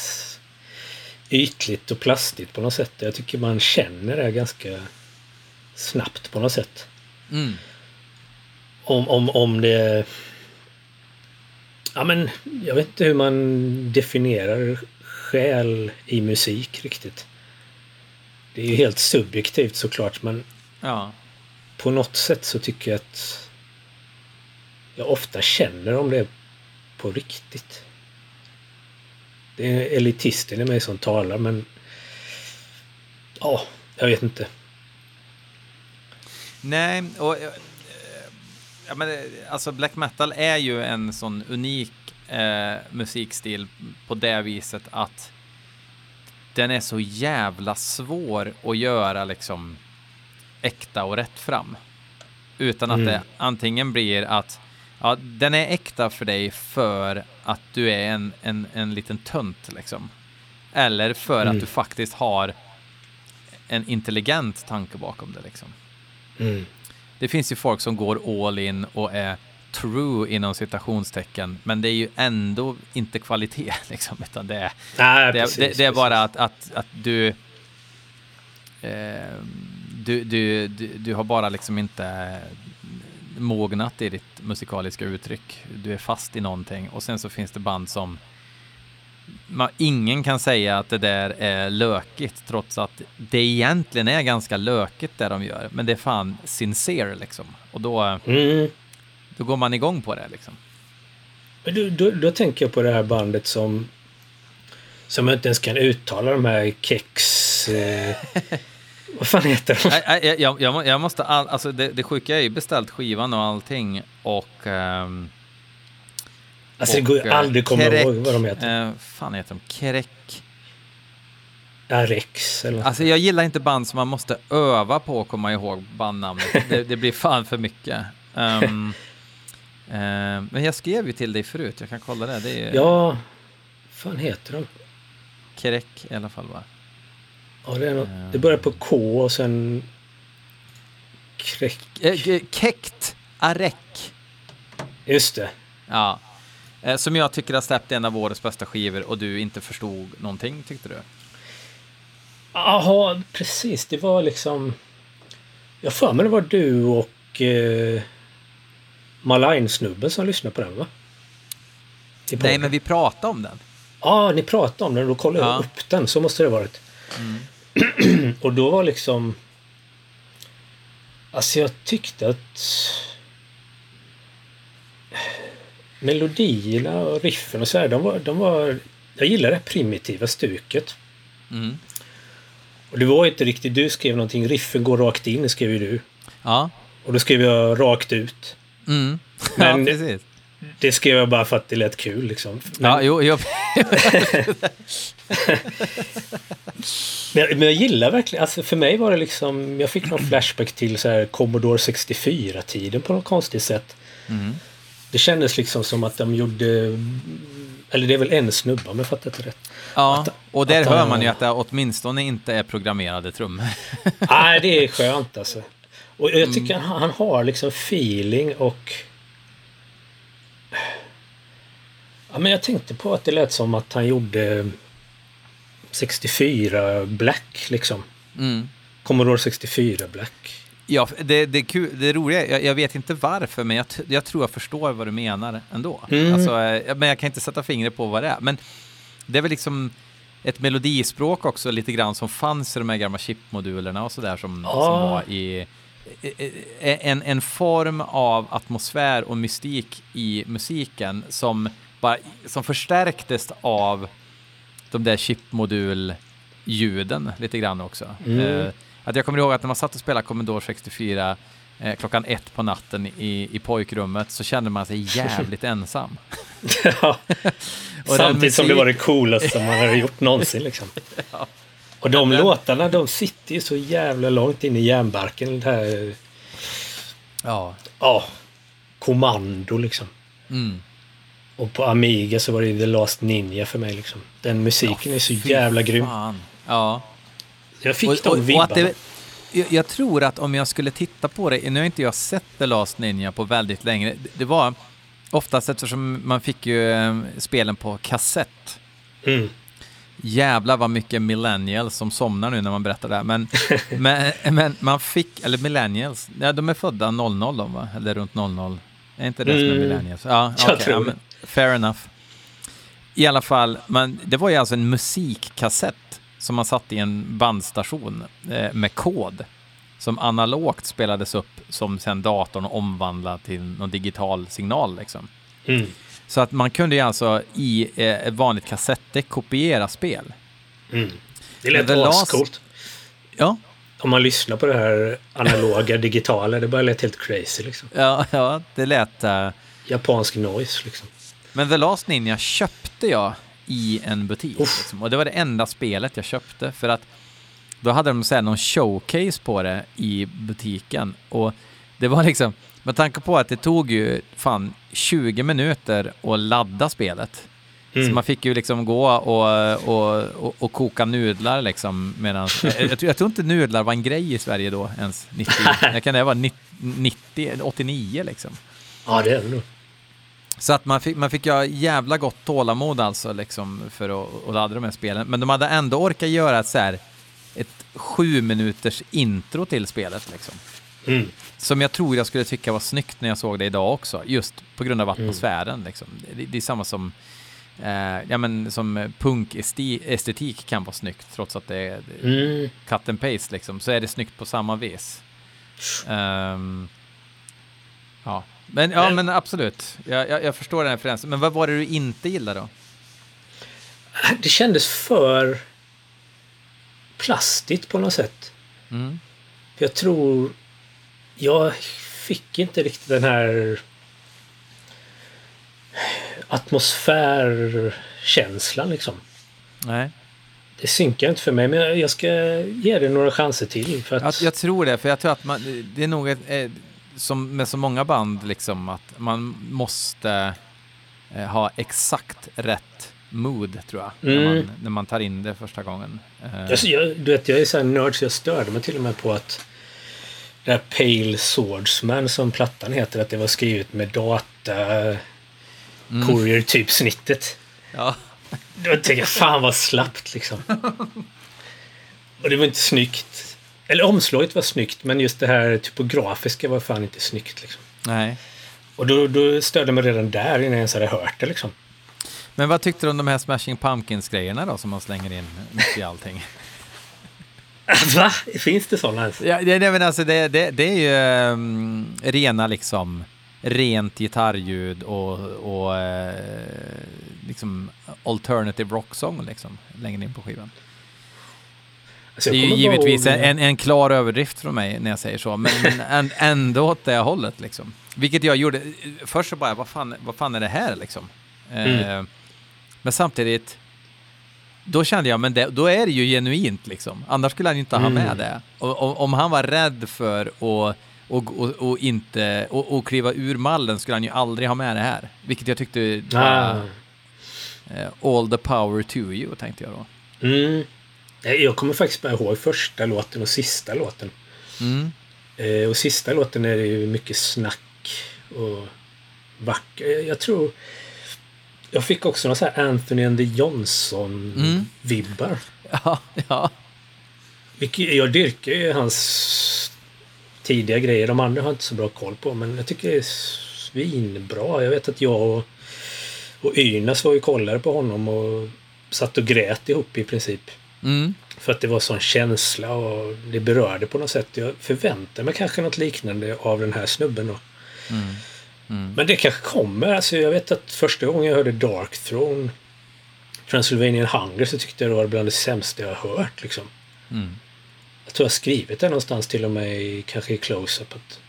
ytligt och plastigt på något sätt. Jag tycker man känner det ganska snabbt på något sätt. Mm. Om, om, om det... Ja, men jag vet inte hur man definierar själ i musik riktigt. Det är ju helt subjektivt såklart, men Ja, på något sätt så tycker jag att jag ofta känner om det är på riktigt. Det är elitisten i mig som talar, men ja, jag vet inte. Nej, och eh, ja, men, eh, alltså black metal är ju en sån unik eh, musikstil på det viset att den är så jävla svår att göra liksom äkta och rätt fram. Utan att Mm. det antingen blir att ja, den är äkta för dig för att du är en, en, en liten tönt liksom. Eller för Mm. att du faktiskt har en intelligent tanke bakom det liksom. Mm. Det finns ju folk som går all in och är true inom citationstecken, men det är ju ändå inte kvalitet liksom, utan det är, Nej, det, precis, det, det är bara att, att, att du, eh, du, du, du, du har bara liksom inte mognat i ditt musikaliska uttryck. Du är fast i någonting och sen så finns det band som man, ingen kan säga att det där är lökigt trots att det egentligen är ganska lökigt det de gör. Men det är fan sincere liksom. Och då, Mm. då går man igång på det liksom. Då, då, då tänker jag på det här bandet som som jag inte ens kan uttala de här kex... Eh, vad fan heter de? Nej, jag, jag, jag måste, all, alltså det, det sjuka är ju beställt skivan och allting och... ehm, Alltså det går ju eh, aldrig komma Kerek, ihåg vad de heter. Eh, fan heter de? Kerek. Ja, Rex eller något. Alltså jag gillar inte band som man måste öva på att komma ihåg bandnamnet. Det, det blir fan för mycket. Ehm, ehm, men jag skrev ju till dig förut, jag kan kolla det. Det är Ja, fan heter de? Kerek i alla fall va? Ja, det, är något, det börjar på K och sen... Krek. Eh, eh, Kekt Arek. Just det. Ja. Eh, som jag tycker har släppt en av årets bästa skivor och du inte förstod någonting, tyckte du? Jaha, precis. Det var liksom... Jag för mig det var du och eh, Malain-snubben som lyssnade på den, va? Nej, men vi pratade om den. Ja, ni pratade om den. Då kollade jag Ja. upp den. Så måste det ha varit. och då var liksom... Alltså jag tyckte att... Melodierna och riffen och så här, de var... De var jag gillar det primitiva stuket. Mm. Och det var inte riktigt... Du skrev någonting. Riffen går rakt in, skrev ju du. Ja. Och då skrev jag rakt ut. Mm. Men- ja, precis. det skrev jag bara för att det lät kul liksom. Men, ja, jo, jo. men, men, jag gillar verkligen, alltså för mig var det liksom, jag fick någon flashback till så här Commodore 64-tiden på något konstigt sätt. Mm. Det kändes liksom som att de gjorde, eller det är väl en snubba om jag fattar det rätt. Ja, att, och där hör man ju att det åtminstone inte är programmerade trummor. Nej, det är skönt alltså. Och jag tycker mm. han, han har liksom feeling och Ja, men jag tänkte på att det lät som att han gjorde 64 Black liksom. Mm. Commodore 64 Black. Ja, det, det, kul, det roliga jag, jag vet inte varför, men jag, jag, tror jag förstår vad du menar ändå. Mm. Alltså, eh, men jag kan inte sätta fingret på vad det är. Men det är väl liksom ett melodispråk också lite grann som fanns i de här gamla chipmodulerna och sådär som, ah. som var i en, en form av atmosfär och mystik i musiken som bara, som förstärktes av de där chipmodul-ljuden lite grann också. Mm. Eh, att jag kommer ihåg att när man satt och spelade Commodore 64 eh, klockan ett på natten i, i pojkrummet så kände man sig jävligt ensam. ja. Samtidigt musik... som det var det coolaste man hade gjort någonsin. Liksom. ja. Och de den... låtarna de sitter ju så jävla långt in i hjärnbarken. Det här... Ja. Ja. Kommando liksom. Mm. Och på Amiga så var det The Last Ninja för mig liksom. Den musiken ja, är så jävla grym. Ja. Jag fick och, de vibbarna. Jag, jag tror att om jag skulle titta på det, nu har inte jag sett The Last Ninja på väldigt länge. Det, det var oftast eftersom man fick ju äh, spelen på kassett. Mm. Jävlar vad mycket millennials som somnar nu när man berättar det här. Men, men, men, man fick, eller millennials, ja, de är födda 00 de va? Eller runt 00. Är inte det som är mm. millennials? Ja, jag okay, tror ja, Fair enough. I alla fall, man, det var ju alltså en musikkassett som man satte i en bandstation eh, med kod som analogt spelades upp som sen datorn omvandlade till någon digital signal. Liksom. Mm. Så att man kunde ju alltså i eh, ett vanligt kassettdäck kopiera spel. Mm. Det lät ascoolt. Ja. Om man lyssnar på det här analoga, digitala, det bara lät helt crazy liksom. Ja, ja det lät... Uh... Japansk noise liksom. Men The Last Ninja köpte jag i en butik. Liksom. Och det var det enda spelet jag köpte. För att då hade de så här, någon showcase på det i butiken. Och det var liksom, med tanke på att det tog ju fan 20 minuter att ladda spelet. Mm. Så man fick ju liksom gå och, och, och, och koka nudlar liksom medan... jag, jag, jag, tror inte nudlar var en grej i Sverige då ens, 90. jag kan det vara 90, 89 liksom. Ja, det är det nog. Så att man fick, man fick ha jävla gott tålamod alltså liksom för att, att ladda de här spelen. Men de hade ändå orkat göra ett så här, ett sju minuters intro till spelet liksom. Mm. Som jag tror jag skulle tycka var snyggt när jag såg det idag också, just på grund av mm. atmosfären. Mm. Liksom. Det, det, är samma som, eh, ja, men, som punkestetik kan vara snyggt, trots att det är mm. cut and paste, liksom, så är det snyggt på samma vis. Um, ja, men, ja, men absolut. Jag, jag, jag förstår den referensen. Men vad var det du inte gillade då? Det kändes för plastigt på något sätt. Mm. Jag tror... Jag fick inte riktigt den här atmosfärkänslan liksom. Nej. Det synkar inte för mig, men jag ska ge det några chanser till. För att... jag, jag tror det, för jag tror att man, det är nog ett, som med så många band, liksom att man måste eh, ha exakt rätt mood, tror jag, mm. när, man, när man tar in det första gången. Eh. Jag, du vet, jag är så här nörd så jag störde mig till och med på att det här Pale Swordsman som plattan heter, att det var skrivet med data mm. courier typ snittet. Ja. Då tänkte jag, fan vad slappt liksom. Och det var inte snyggt. Eller omslaget var snyggt, men just det här typografiska var fan inte snyggt. Liksom. Nej. Och då, då störde mig redan där innan jag ens hade hört det. Liksom. Men vad tyckte du om de här Smashing Pumpkins-grejerna då, som man slänger in mitt i allting? Va? Finns det sådana ens? Ja, det, det, men alltså, det, det, det är ju um, rena liksom rent gitarrljud och, och uh, liksom alternative rock-sång liksom längre in på skivan. Det är ju givetvis en, en, klar överdrift från mig när jag säger så, men, ändå åt det hållet liksom. vilket jag gjorde. Först så bara, vad fan, vad fan är det här liksom? Eh, men samtidigt, då kände jag, men det, då är det ju genuint liksom. Annars skulle han inte ha med det. Och, och, om han var rädd för att och, och, och inte och, och kliva ur mallen skulle han ju aldrig ha med det här. Vilket jag tyckte var Ah. eh, all the power to you, tänkte jag då. Mm. Eh, Jag kommer faktiskt bara ihåg första låten och sista låten. Mm. Eh, och sista låten är det ju mycket snack och vacker. Eh, Jag tror... Jag fick också någon sån här Anthony and the Johnson-vibbar. Ja, ja. Vilket- Jag dyrkar ju hans tidiga grejer. De andra har jag inte så bra koll på, men jag tycker det är svinbra. Jag vet att jag och, och Ynas var ju kollade på honom och satt och grät ihop i princip. Mm. För att det var sån känsla och det berörde på något sätt. Jag förväntar mig kanske något liknande av den här snubben då. Mm. Men det kanske kommer. Alltså jag vet att första gången jag hörde Dark Throne Transylvanian Hunger så tyckte jag det var bland det sämsta jag hört liksom. Mm. Jag tror jag skrivit det någonstans till och med kanske i close-up att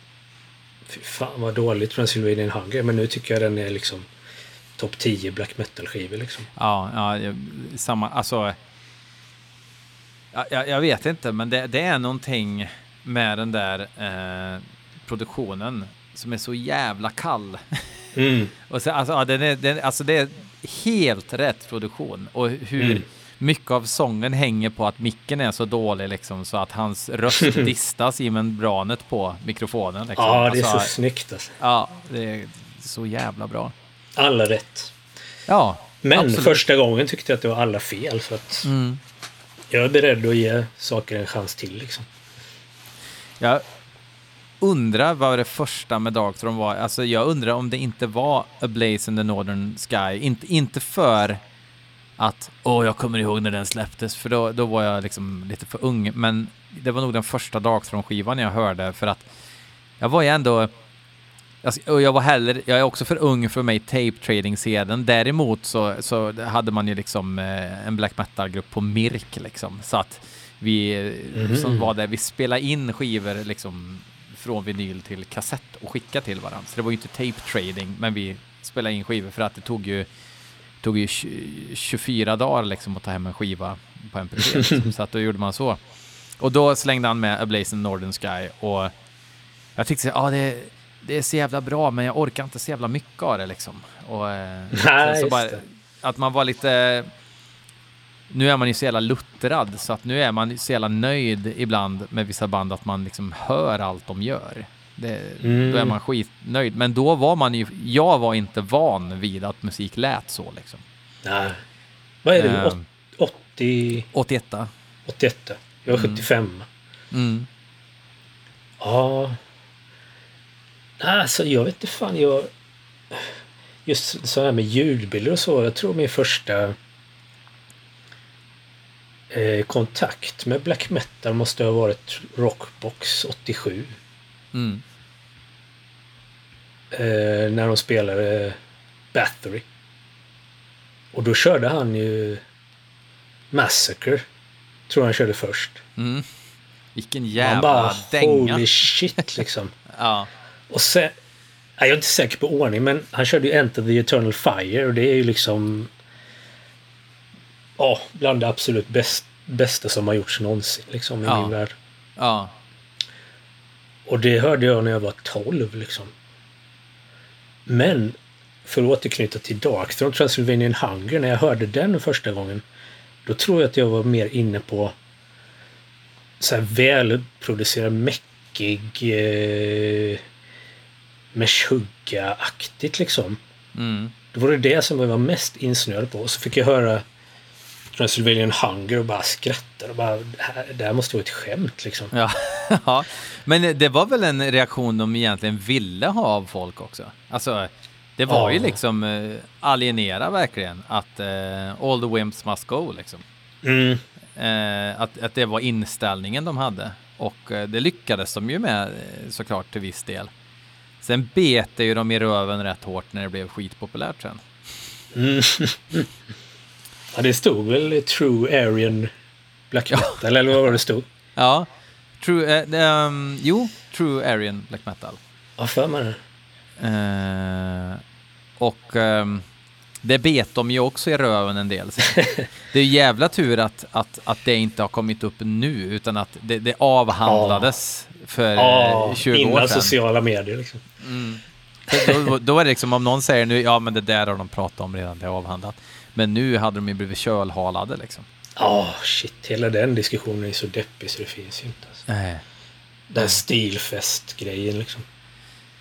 Fy fan vad dåligt Transylvanian Hunger men nu tycker jag den är liksom topp 10 black metal-skivor liksom. Ja, ja, samma, alltså. Ja, jag, jag vet inte, men det, det är någonting med den där eh, produktionen som är så jävla kall. Mm. Och så, alltså, ja, den är, den, alltså det är helt rätt produktion och hur Mm. mycket av sången hänger på att micken är så dålig liksom så att hans röst distas i membranet på mikrofonen. Liksom. Ja, det är alltså, så snyggt alltså. Ja, det är så jävla bra. Alla rätt. Ja, Men absolut. första gången tyckte jag att det var alla fel så att Mm jag är beredd att ge saker en chans till liksom. Jag undrar vad det första med Darkthrone var. Alltså jag undrar om det inte var A Blaze in the Northern Sky. Inte, inte för att, åh jag kommer ihåg när den släpptes, för då, då var jag liksom lite för ung. Men det var nog den första Darkthrone-skivan jag hörde, för att jag var ju ändå jag- och jag var heller, jag är också för ung för mig tape trading sedan. Däremot så, så hade man ju liksom eh, en black metal-grupp på Mirk liksom. Så att vi, Mhm. som var där, vi spelade in skivor liksom från vinyl till kassett och skickade till varandra. Så det var ju inte tape trading, men vi spelade in skivor för att det tog ju, tog ju tj- 24 dagar liksom att ta hem en skiva på MP3. Liksom. Så att då gjorde man så. Och då slängde han med A Blaze in Northern Sky och jag tyckte ja ah, det, det är så jävla bra men jag orkar inte så jävla mycket av det liksom. Och, eh, Nej, så bara, det. att man var lite... Nu är man ju så jävla luttrad så att nu är man så jävla nöjd ibland med vissa band att man liksom hör allt de gör. Det, Mm. Då är man skitnöjd. Men då var man ju... Jag var inte van vid att musik lät så liksom. Nej. Vad är? Ehm. Åt- 80... 81 81? Jag är 75. mm. Ja. Alltså jag vet inte fan jag... Just så här med ljudbilder och så. Jag tror min första eh, kontakt med black metal måste ha varit Rockbox 87. Mm. Eh, när de spelade Bathory. Och då körde han ju Massacre. Tror han körde först. Mm. Vilken jävla bara dänga. holy shit liksom. Ja. Och sen... Jag är inte säker på ordning men han körde ju Enter the Eternal Fire och det är ju liksom... Ja, bland det absolut bäst, bästa som har gjorts någonsin liksom i Ja. min värld. Ja. Och det hörde jag när jag var 12 liksom. Men för att återknyta till Darkthrone Transylvanian Hunger, när jag hörde den första gången. Då tror jag att jag var mer inne på så här välproducerad, mäckig eh, Meshuggah-aktigt liksom. Mm. Då var det det som jag var mest insnöad på. Och så fick jag höra Transylvanian Hunger och bara skratta. Och bara, det här, det måste vara ett skämt liksom. Ja. ja. Men det var väl en reaktion de egentligen ville ha av folk också. Alltså, det var ju Ja. liksom eh, alienera verkligen att eh, all the wimps must go liksom. Mm. Eh, att, att det var inställningen de hade. Och det lyckades de ju med såklart till viss del. Sen bet det ju de i röven rätt hårt när det blev skitpopulärt sen. Mm. ja, det stod väl True Aryan Black Metal, eller vad var det stod? Ja, true, eh, ehm, jo, True Aryan Black Metal. Ja, för mig det. Eh, och ehm, det bet de ju också i röven en del. det är jävla tur att, att, att det inte har kommit upp nu, utan att det, det avhandlades ja. för ja, 20 år sedan. Innan sociala medier liksom. Mm. Då, då, är det liksom om någon säger nu, ja men det där har de pratat om redan, det är avhandlat. Men nu hade de ju blivit kölhalade liksom. Ja, oh, shit. Hela den diskussionen är så deppig så det finns ju inte. Alltså. Nej. Den stilfest-grejen liksom.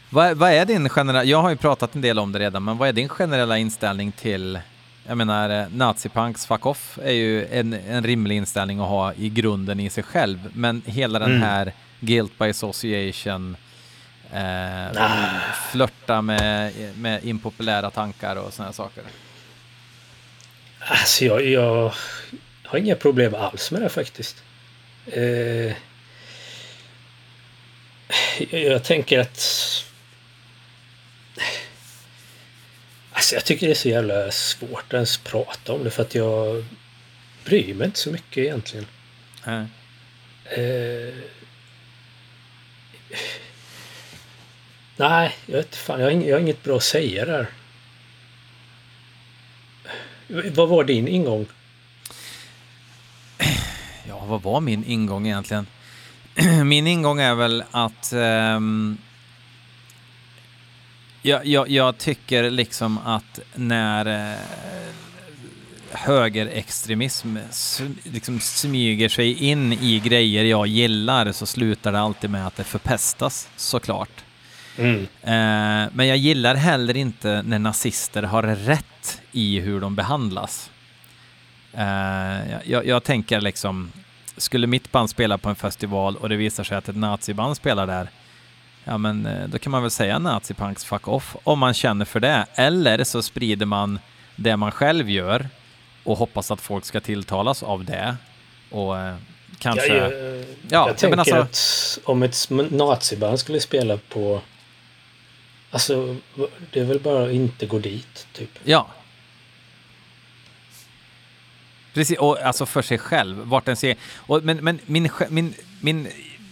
Vad, vad, är din generella, jag har ju pratat en del om det redan, men vad är din generella inställning till, jag menar, eh, nazipunks fuck off är ju en, en rimlig inställning att ha i grunden i sig själv, men hela den mm. här guilt by association, eh, ah. flörta med, med impopulära tankar och sådana saker. Alltså jag, jag har inga problem alls med det faktiskt. Eh, jag tänker att... Alltså jag tycker det är så jävla svårt att ens prata om det för att jag bryr mig inte så mycket egentligen. Mm. Eh, nej, jag vet fan. Jag har, inget, jag har inget bra att säga där. Vad var din ingång? Ja, vad var min ingång egentligen? min ingång är väl att um, jag, jag, jag, tycker liksom att när uh, högerextremism liksom smyger sig in i grejer jag gillar så slutar det alltid med att det förpestas såklart. Mm. Uh, men jag gillar heller inte när nazister har rätt i hur de behandlas. Uh, jag, jag, tänker liksom, skulle mitt band spela på en festival och det visar sig att ett naziband spelar där, ja men eh, då kan man väl säga nazipunks fuck off om man känner för det. Eller så sprider man det man själv gör och hoppas att folk ska tilltalas av det. Och eh, kanske... Ja, jag, ja, jag tänker alltså, att om ett naziband skulle spela på... Alltså, det är väl bara att inte gå dit, typ. Ja, Precis, och alltså för sig själv, vart den ser. Och, men men min, min, min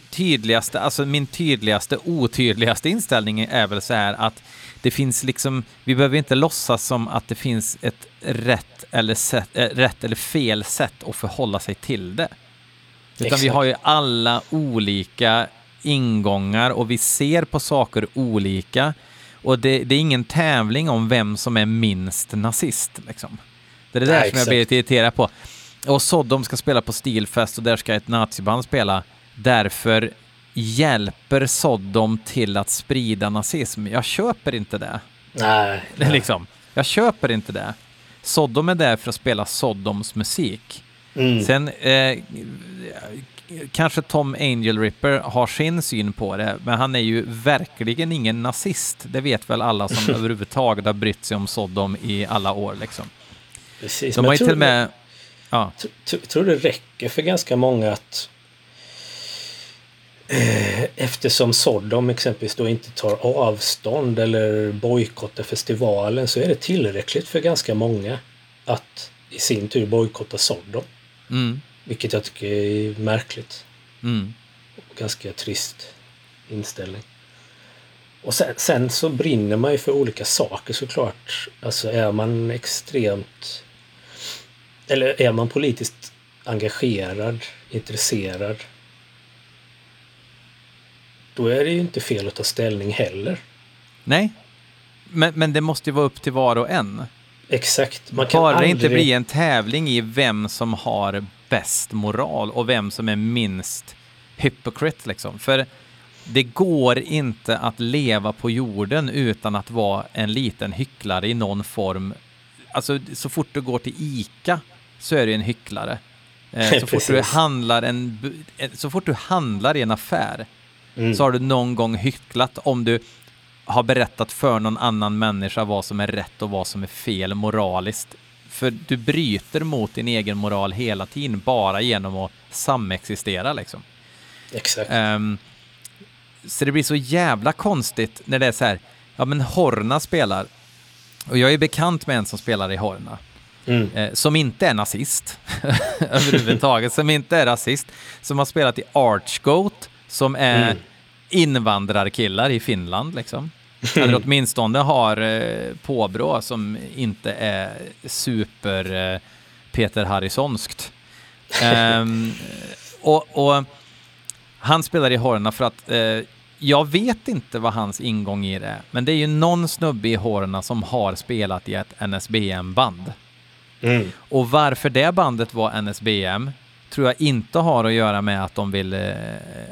tydligaste, alltså min tydligaste, otydligaste inställning är väl så här att det finns liksom, vi behöver inte låtsas som att det finns ett rätt eller, sätt, äh, rätt eller fel sätt att förhålla sig till det. Utan Exakt. vi har ju alla olika ingångar och vi ser på saker olika. Och det, det är ingen tävling om vem som är minst nazist. Liksom. Det är det där Nej, som jag blir lite irriterad på. Och Sodom ska spela på Stilfest och där ska ett naziband spela. Därför hjälper Sodom till att sprida nazism. Jag köper inte det. Nej. nej. Liksom. Jag köper inte det. Sodom är där för att spela Sodoms musik. Mm. Sen eh, kanske Tom Angel Ripper har sin syn på det, men han är ju verkligen ingen nazist. Det vet väl alla som överhuvudtaget har brytt sig om Sodom i alla år liksom. Precis. De har till med... Ja. Tror det räcker för ganska många att eh, Eftersom Sodom exempelvis då inte tar avstånd eller bojkottar festivalen så är det tillräckligt för ganska många att i sin tur bojkotta Sodom. Mm. Vilket jag tycker är märkligt. Mm. Och ganska trist inställning. Och sen, sen, så brinner man ju för olika saker såklart. Alltså är man extremt eller är man politiskt engagerad, intresserad, då är det ju inte fel att ta ställning heller. Nej, men, men det måste ju vara upp till var och en. Exakt. Man kan Bara aldrig... inte bli en tävling i vem som har bäst moral och vem som är minst hypocrite liksom. För det går inte att leva på jorden utan att vara en liten hycklare i någon form. Alltså så fort du går till ICA så är du en hycklare. Eh, så, fort du handlar en, eh, så fort du handlar i en affär mm. så har du någon gång hycklat om du har berättat för någon annan människa vad som är rätt och vad som är fel moraliskt. För du bryter mot din egen moral hela tiden bara genom att samexistera liksom. Exakt. Um, så det blir så jävla konstigt när det är så här, ja men Horna spelar, och jag är bekant med en som spelar i Horna. Mm. Eh, som inte är nazist överhuvudtaget, som inte är rasist, som har spelat i Archgoat, som är mm. invandrarkillar i Finland liksom. Eller åtminstone har eh, påbrå som inte är super eh, Peter Harrisonskt. Ehm, och, och han spelar i Horna för att eh, jag vet inte vad hans ingång i det är, men det är ju någon snubbe i Horna som har spelat i ett NSBM-band. Mm. Och varför det bandet var NSBM tror jag inte har att göra med att de vill, eh,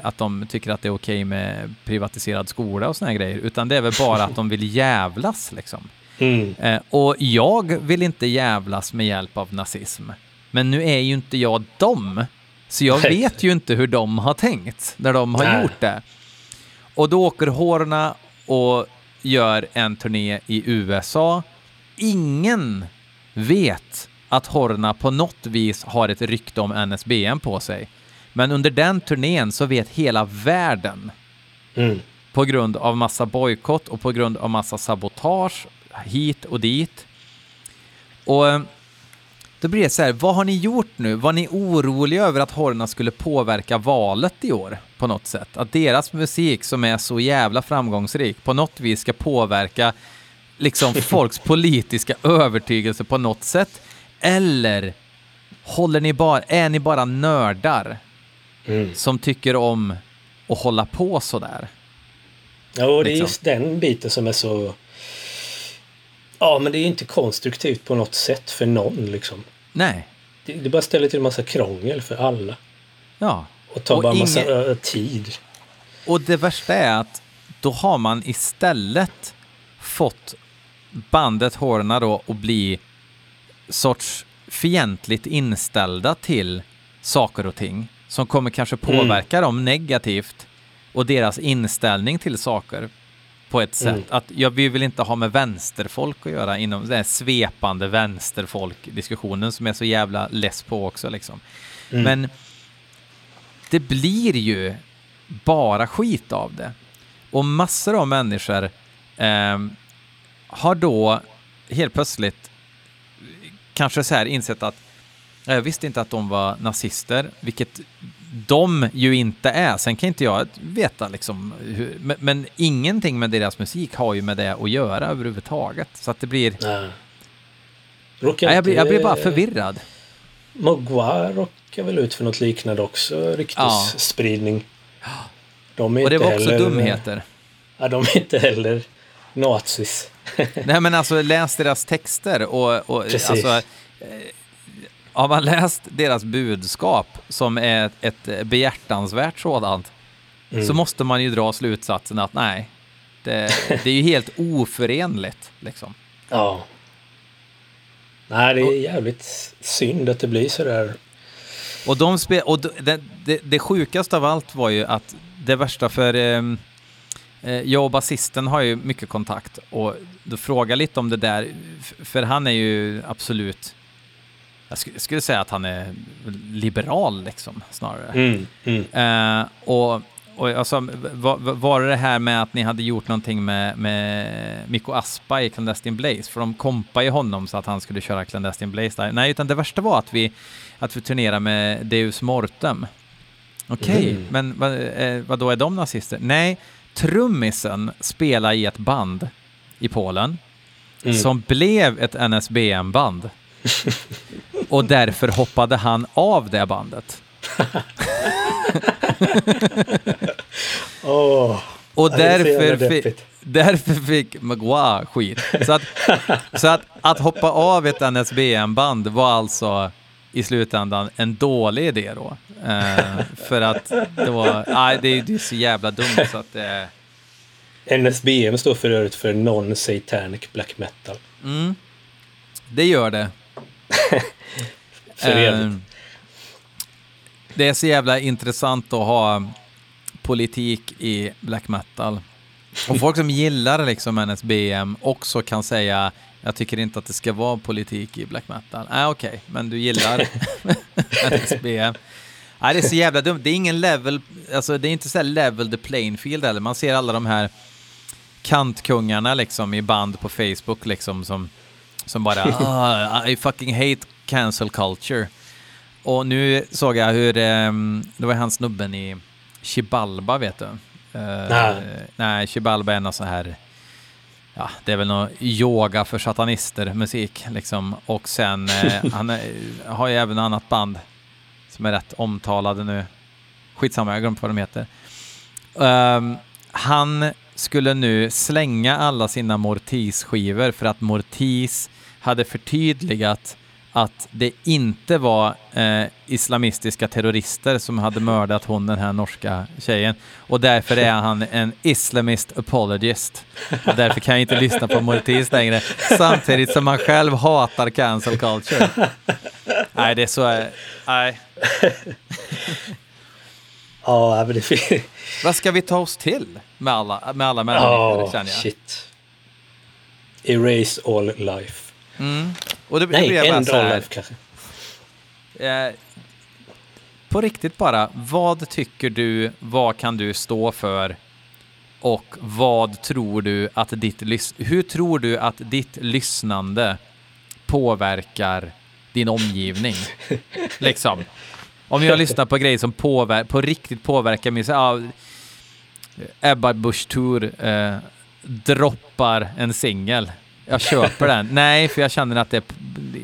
att de tycker att det är okej med privatiserad skola och såna här grejer, utan det är väl bara att de vill jävlas liksom. Mm. Eh, och jag vill inte jävlas med hjälp av nazism. Men nu är ju inte jag dem. Så jag vet ju inte hur de har tänkt när de har Nej. gjort det. Och då åker Horna och gör en turné i USA. Ingen vet att Horna på något vis har ett rykte om NSBM på sig. Men under den turnén så vet hela världen Mm. på grund av massa bojkott och på grund av massa sabotage hit och dit. Och eh, då blir det så här, vad har ni gjort nu? Var ni oroliga över att Horna skulle påverka valet i år på något sätt? Att deras musik som är så jävla framgångsrik på något vis ska påverka liksom folks politiska övertygelse på något sätt? Eller håller ni bara, är ni bara nördar Mm. som tycker om att hålla på sådär? Ja, och det är Liksom. just den biten som är så... Ja, men det är inte konstruktivt på något sätt för någon liksom. Nej, Det, det bara ställer till en massa krångel för alla. ja. Och tar Och bara massa ingen- ö, tid. Och det värsta är att då har man istället fått bandet Horna då att bli sorts fientligt inställda till saker och ting som kommer kanske påverka dem negativt och deras inställning till saker på ett sätt. Mm. Att ja, vi vill inte ha med vänsterfolk att göra inom den här svepande vänsterfolk-diskussionen som är så jävla less på också liksom. Mm. Men det blir ju bara skit av det. Och massor av människor ehm, har då helt plötsligt kanske så här insett att jag visste inte att de var nazister, vilket de ju inte är. Sen kan inte jag veta liksom hur, men, men ingenting med deras musik har ju med det att göra överhuvudtaget. Så att det blir, Nej. Råkar jag, blir jag blir bara förvirrad. Mogwai råkar väl ut för något liknande också. Ryktesspridning. De är Och det inte var också heller, dumheter. Ja, de är inte heller nazis. Nej men alltså läs deras texter och, och Precis. alltså eh, har man läst deras budskap som är ett, ett behjärtansvärt sådant Mm. så måste man ju dra slutsatsen att nej, det, det är ju helt oförenligt liksom. Ja. Nej, det är jävligt synd att det blir sådär. Och, de spe, och det, det, det sjukaste av allt var ju att det värsta för eh, jag och basisten har ju mycket kontakt och då frågar lite om det där, för han är ju absolut, jag skulle, säga att han är liberal liksom snarare. Mm. Mm. Eh, och och alltså, var, var det det här med att ni hade gjort någonting med, med Mikko Aspa i Clandestine Blaze? För de kompade ju honom så att han skulle köra Clandestine Blaze där. Nej, utan det värsta var att vi, att vi turnerade med Deus Mortem. Okej, Mm. men vad, eh, vad då är de nazister? Nej, trummisen spelar i ett band i Polen Mm. som blev ett NSBM-band. och därför hoppade han av det bandet. Åh, Och därför, fi, därför fick Magua skit. Så, att, så att, att hoppa av ett NSBM-band var alltså i slutändan en dålig idé då. Eh, för att det var, nej det är det är så jävla dumt så att det, NSBM står för övrigt för Non-Satanic Black Metal. mm, det gör det. För Eh, det är så jävla intressant att ha politik i black metal. Och folk som gillar liksom NSBM också kan säga jag tycker inte att det ska vara politik i black metal. Nej, okej, men du gillar NSBM. Nej, det är så jävla dumt. Det är ingen level, alltså det är inte så här level the playing field heller. Man ser alla de här kantkungarna liksom i band på Facebook liksom som, som bara ah, I fucking hate cancel culture. Och nu såg jag hur, ehm, det var han snubben i Chibalba vet du? Eh, Nej. nej, Chibalba är någon så här ja, det är väl någon yoga för satanister musik liksom. Och sen, eh, han är, har ju även annat band som är rätt omtalade nu. Skitsamma, jag glömt vad de heter. Um, han skulle nu slänga alla sina Mortis-skivor för att Mortis hade förtydligat att det inte var eh, islamistiska terrorister som hade mördat hon, den här norska tjejen. Och därför är han en islamist apologist. Och därför kan jag inte lyssna på Mortis längre, samtidigt som han själv hatar cancel culture. Nej, det är så... Eh, nej. Ja, men det. Vad ska vi ta oss till med alla, med alla människor, Ja, känner jag? shit. Erase all life. Mm. Och det, det Nej, blir bara end så all här, life kanske. eh, på riktigt bara, vad tycker du, vad kan du stå för och vad tror du att ditt, hur tror du att ditt lyssnande påverkar din omgivning? liksom. Om jag lyssnar på grejer som påver- på riktigt påverkar mig, så ja, Ebba Busch Thor eh, droppar en singel. Jag köper den. Nej, för jag känner att det,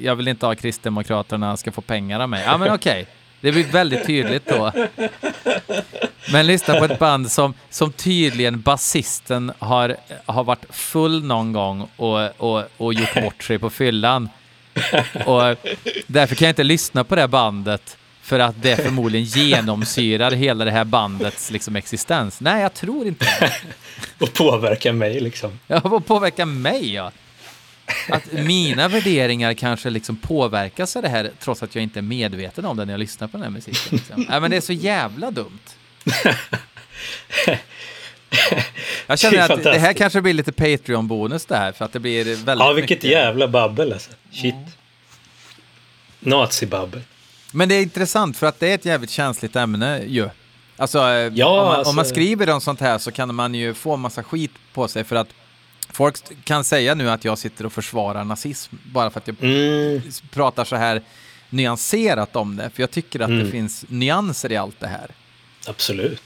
jag vill inte ha Kristdemokraterna ska få pengar av mig. Ja, men okej. Det blir väldigt tydligt då. Men lyssna på ett band som, som tydligen basisten har, har varit full någon gång och, och, och gjort bort sig på fyllan. Och därför kan jag inte lyssna på det bandet för att det förmodligen genomsyrar hela det här bandets liksom, existens. Nej, jag tror inte det. Och påverka mig liksom. Ja, vad påverkar mig? Ja? Att mina värderingar kanske liksom påverkas av det här trots att jag inte är medveten om det när jag lyssnar på den här musiken. Liksom. Nej, men det är så jävla dumt. Jag känner Det att det här kanske blir lite Patreon-bonus det här för att det blir väldigt Ja, vilket mycket. jävla babbel alltså. Shit. Nazi-babbel. Men det är intressant för att det är ett jävligt känsligt ämne ju. Alltså, eh, Ja, om, man, alltså- om man skriver om sånt här så kan man ju få massa skit på sig för att folk kan säga nu att jag sitter och försvarar nazism bara för att jag Mm, pratar så här nyanserat om det. För jag tycker att det Mm. finns nyanser i allt det här. absolut.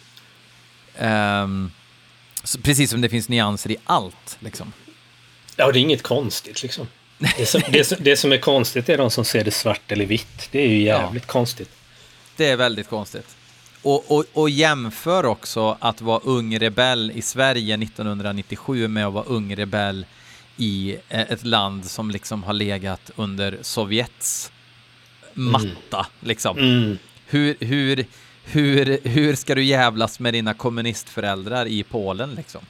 Så precis som det finns nyanser i allt. Liksom. Ja, det är inget konstigt liksom. Det som, det, som, det som är konstigt är de som ser det svart eller vitt. Det är ju jävligt konstigt. Det är väldigt konstigt. Och, och, och jämför också att vara ung rebell i Sverige 1997 med att vara ung rebell i eh, ett land som liksom har legat under Sovjets matta. Liksom. Mm. Hur, hur, hur, hur ska du jävlas med dina kommunistföräldrar i Polen liksom?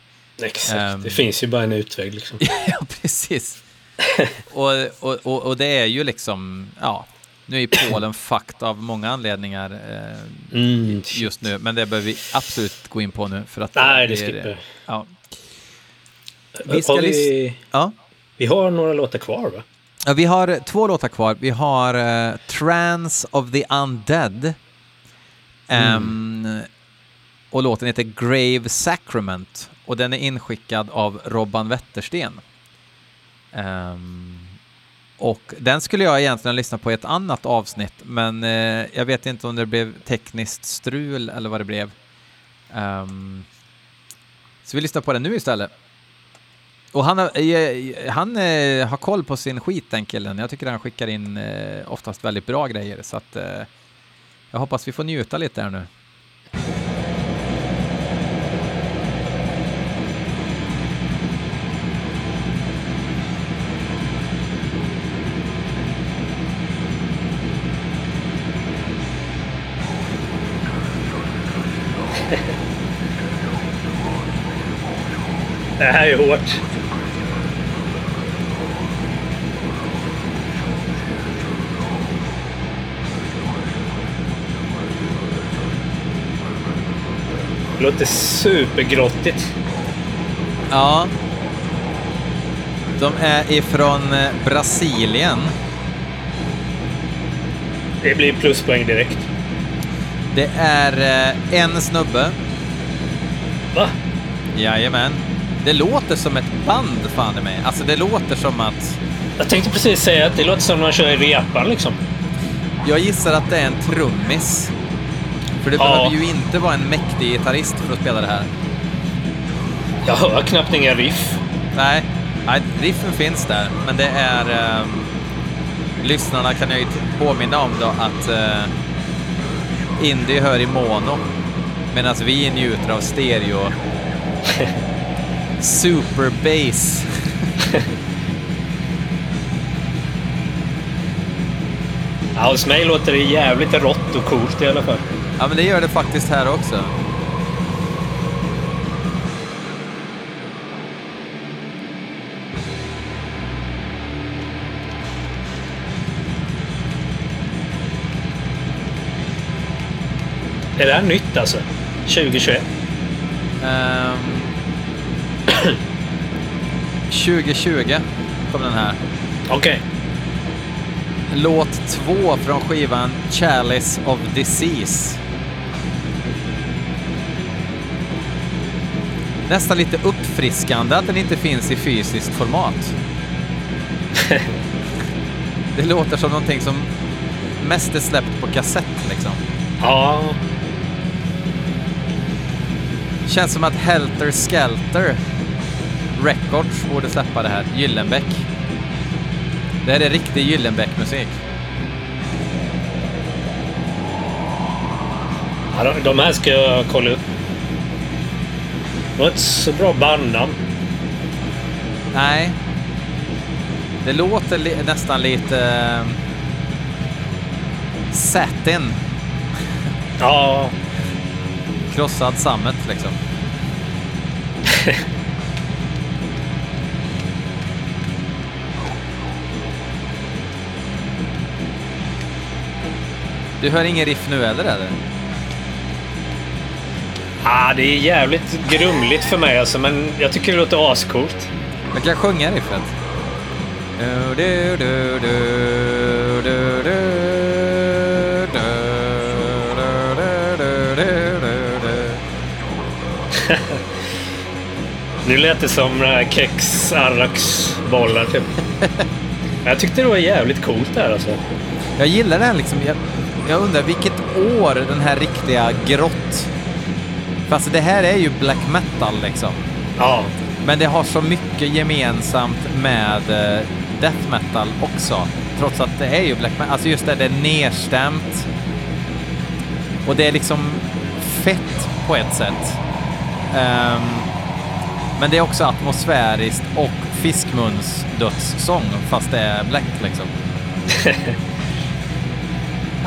Exakt. Ehm. Det finns ju bara en utväg liksom. ja, precis. och, och, och, och det är ju liksom, ja, nu är Polen fucked av många anledningar eh, Mm. just nu, men det behöver vi absolut gå in på nu för att Nej, det skippar jag. Ja. Vi ska har vi, Ja. vi har några låtar kvar va? Ja, vi har två låtar kvar. Vi har uh, Trance of the Undead. Ehm, och låten heter Grave Sacrament. Och den är inskickad av Robban Wettersten. Ehm, och den skulle jag egentligen lyssna på i ett annat avsnitt, men eh, jag vet inte om det blev tekniskt strul eller vad det blev. Um, så vi lyssnar på den nu istället. Och han, har, eh, han eh, har koll på sin skit den killen. Jag tycker han skickar in eh, oftast väldigt bra grejer så att eh, jag hoppas vi får njuta lite här nu. Det här är hårt. Det låter supergrottigt. Ja. De är ifrån eh, Brasilien. Det blir pluspoäng direkt. Det är eh, en snubbe. Va? Jajamän. Det låter som ett band fan i mig. Alltså det låter som att... Jag tänkte precis säga att det låter som när man kör i repan liksom. Jag gissar att det är en trummis. För det Ja. behöver ju inte vara en mäktig gitarrist för att spela det här. Jag hör knappt inga riff. Nej, Nej, riffen finns där, men det är... Eh, lyssnarna kan jag ju påminna om då att eh, Indie hör i mono medan vi njuter av stereo. Super bass. ja, hos mig låter det jävligt rått och coolt i alla fall. Ja, men det gör det faktiskt här också. Är det här nytt alltså? 2021? Um, 2020 kom den här. Okej. Okay. Låt två från skivan Chalice of Disease. Nästan lite uppfriskande att den inte finns i fysiskt format. det låter som någonting som mest är släppt på kassett liksom. Ja, Känns som att Helter Skelter Records borde släppa det här. Gyllenbäck. Det här är riktig Gyllenbäck-musik. Ja, de här ska jag kolla upp. Det var inte så bra bandnamn. Nej. Det låter li nästan lite... Uh, satin. Ja, Krossad sammet liksom. Du hör ingen riff nu heller eller? Ah, det är jävligt grumligt för mig alltså, men jag tycker det låter ascoolt. Jag kan sjunga riffet. Nu lät det som kex arrax bollar typ. jag tyckte det var jävligt coolt där alltså. Jag gillar den liksom. Jag, undrar vilket år den här riktiga grått... Fast det här är ju black metal liksom. Ja. Men det har så mycket gemensamt med uh, death metal också. Trots att det är ju black metal. Alltså just det, det är nerstämt. Och det är liksom fett på ett sätt. Um, men det är också atmosfäriskt och fiskmuns dödssång fast det är black liksom.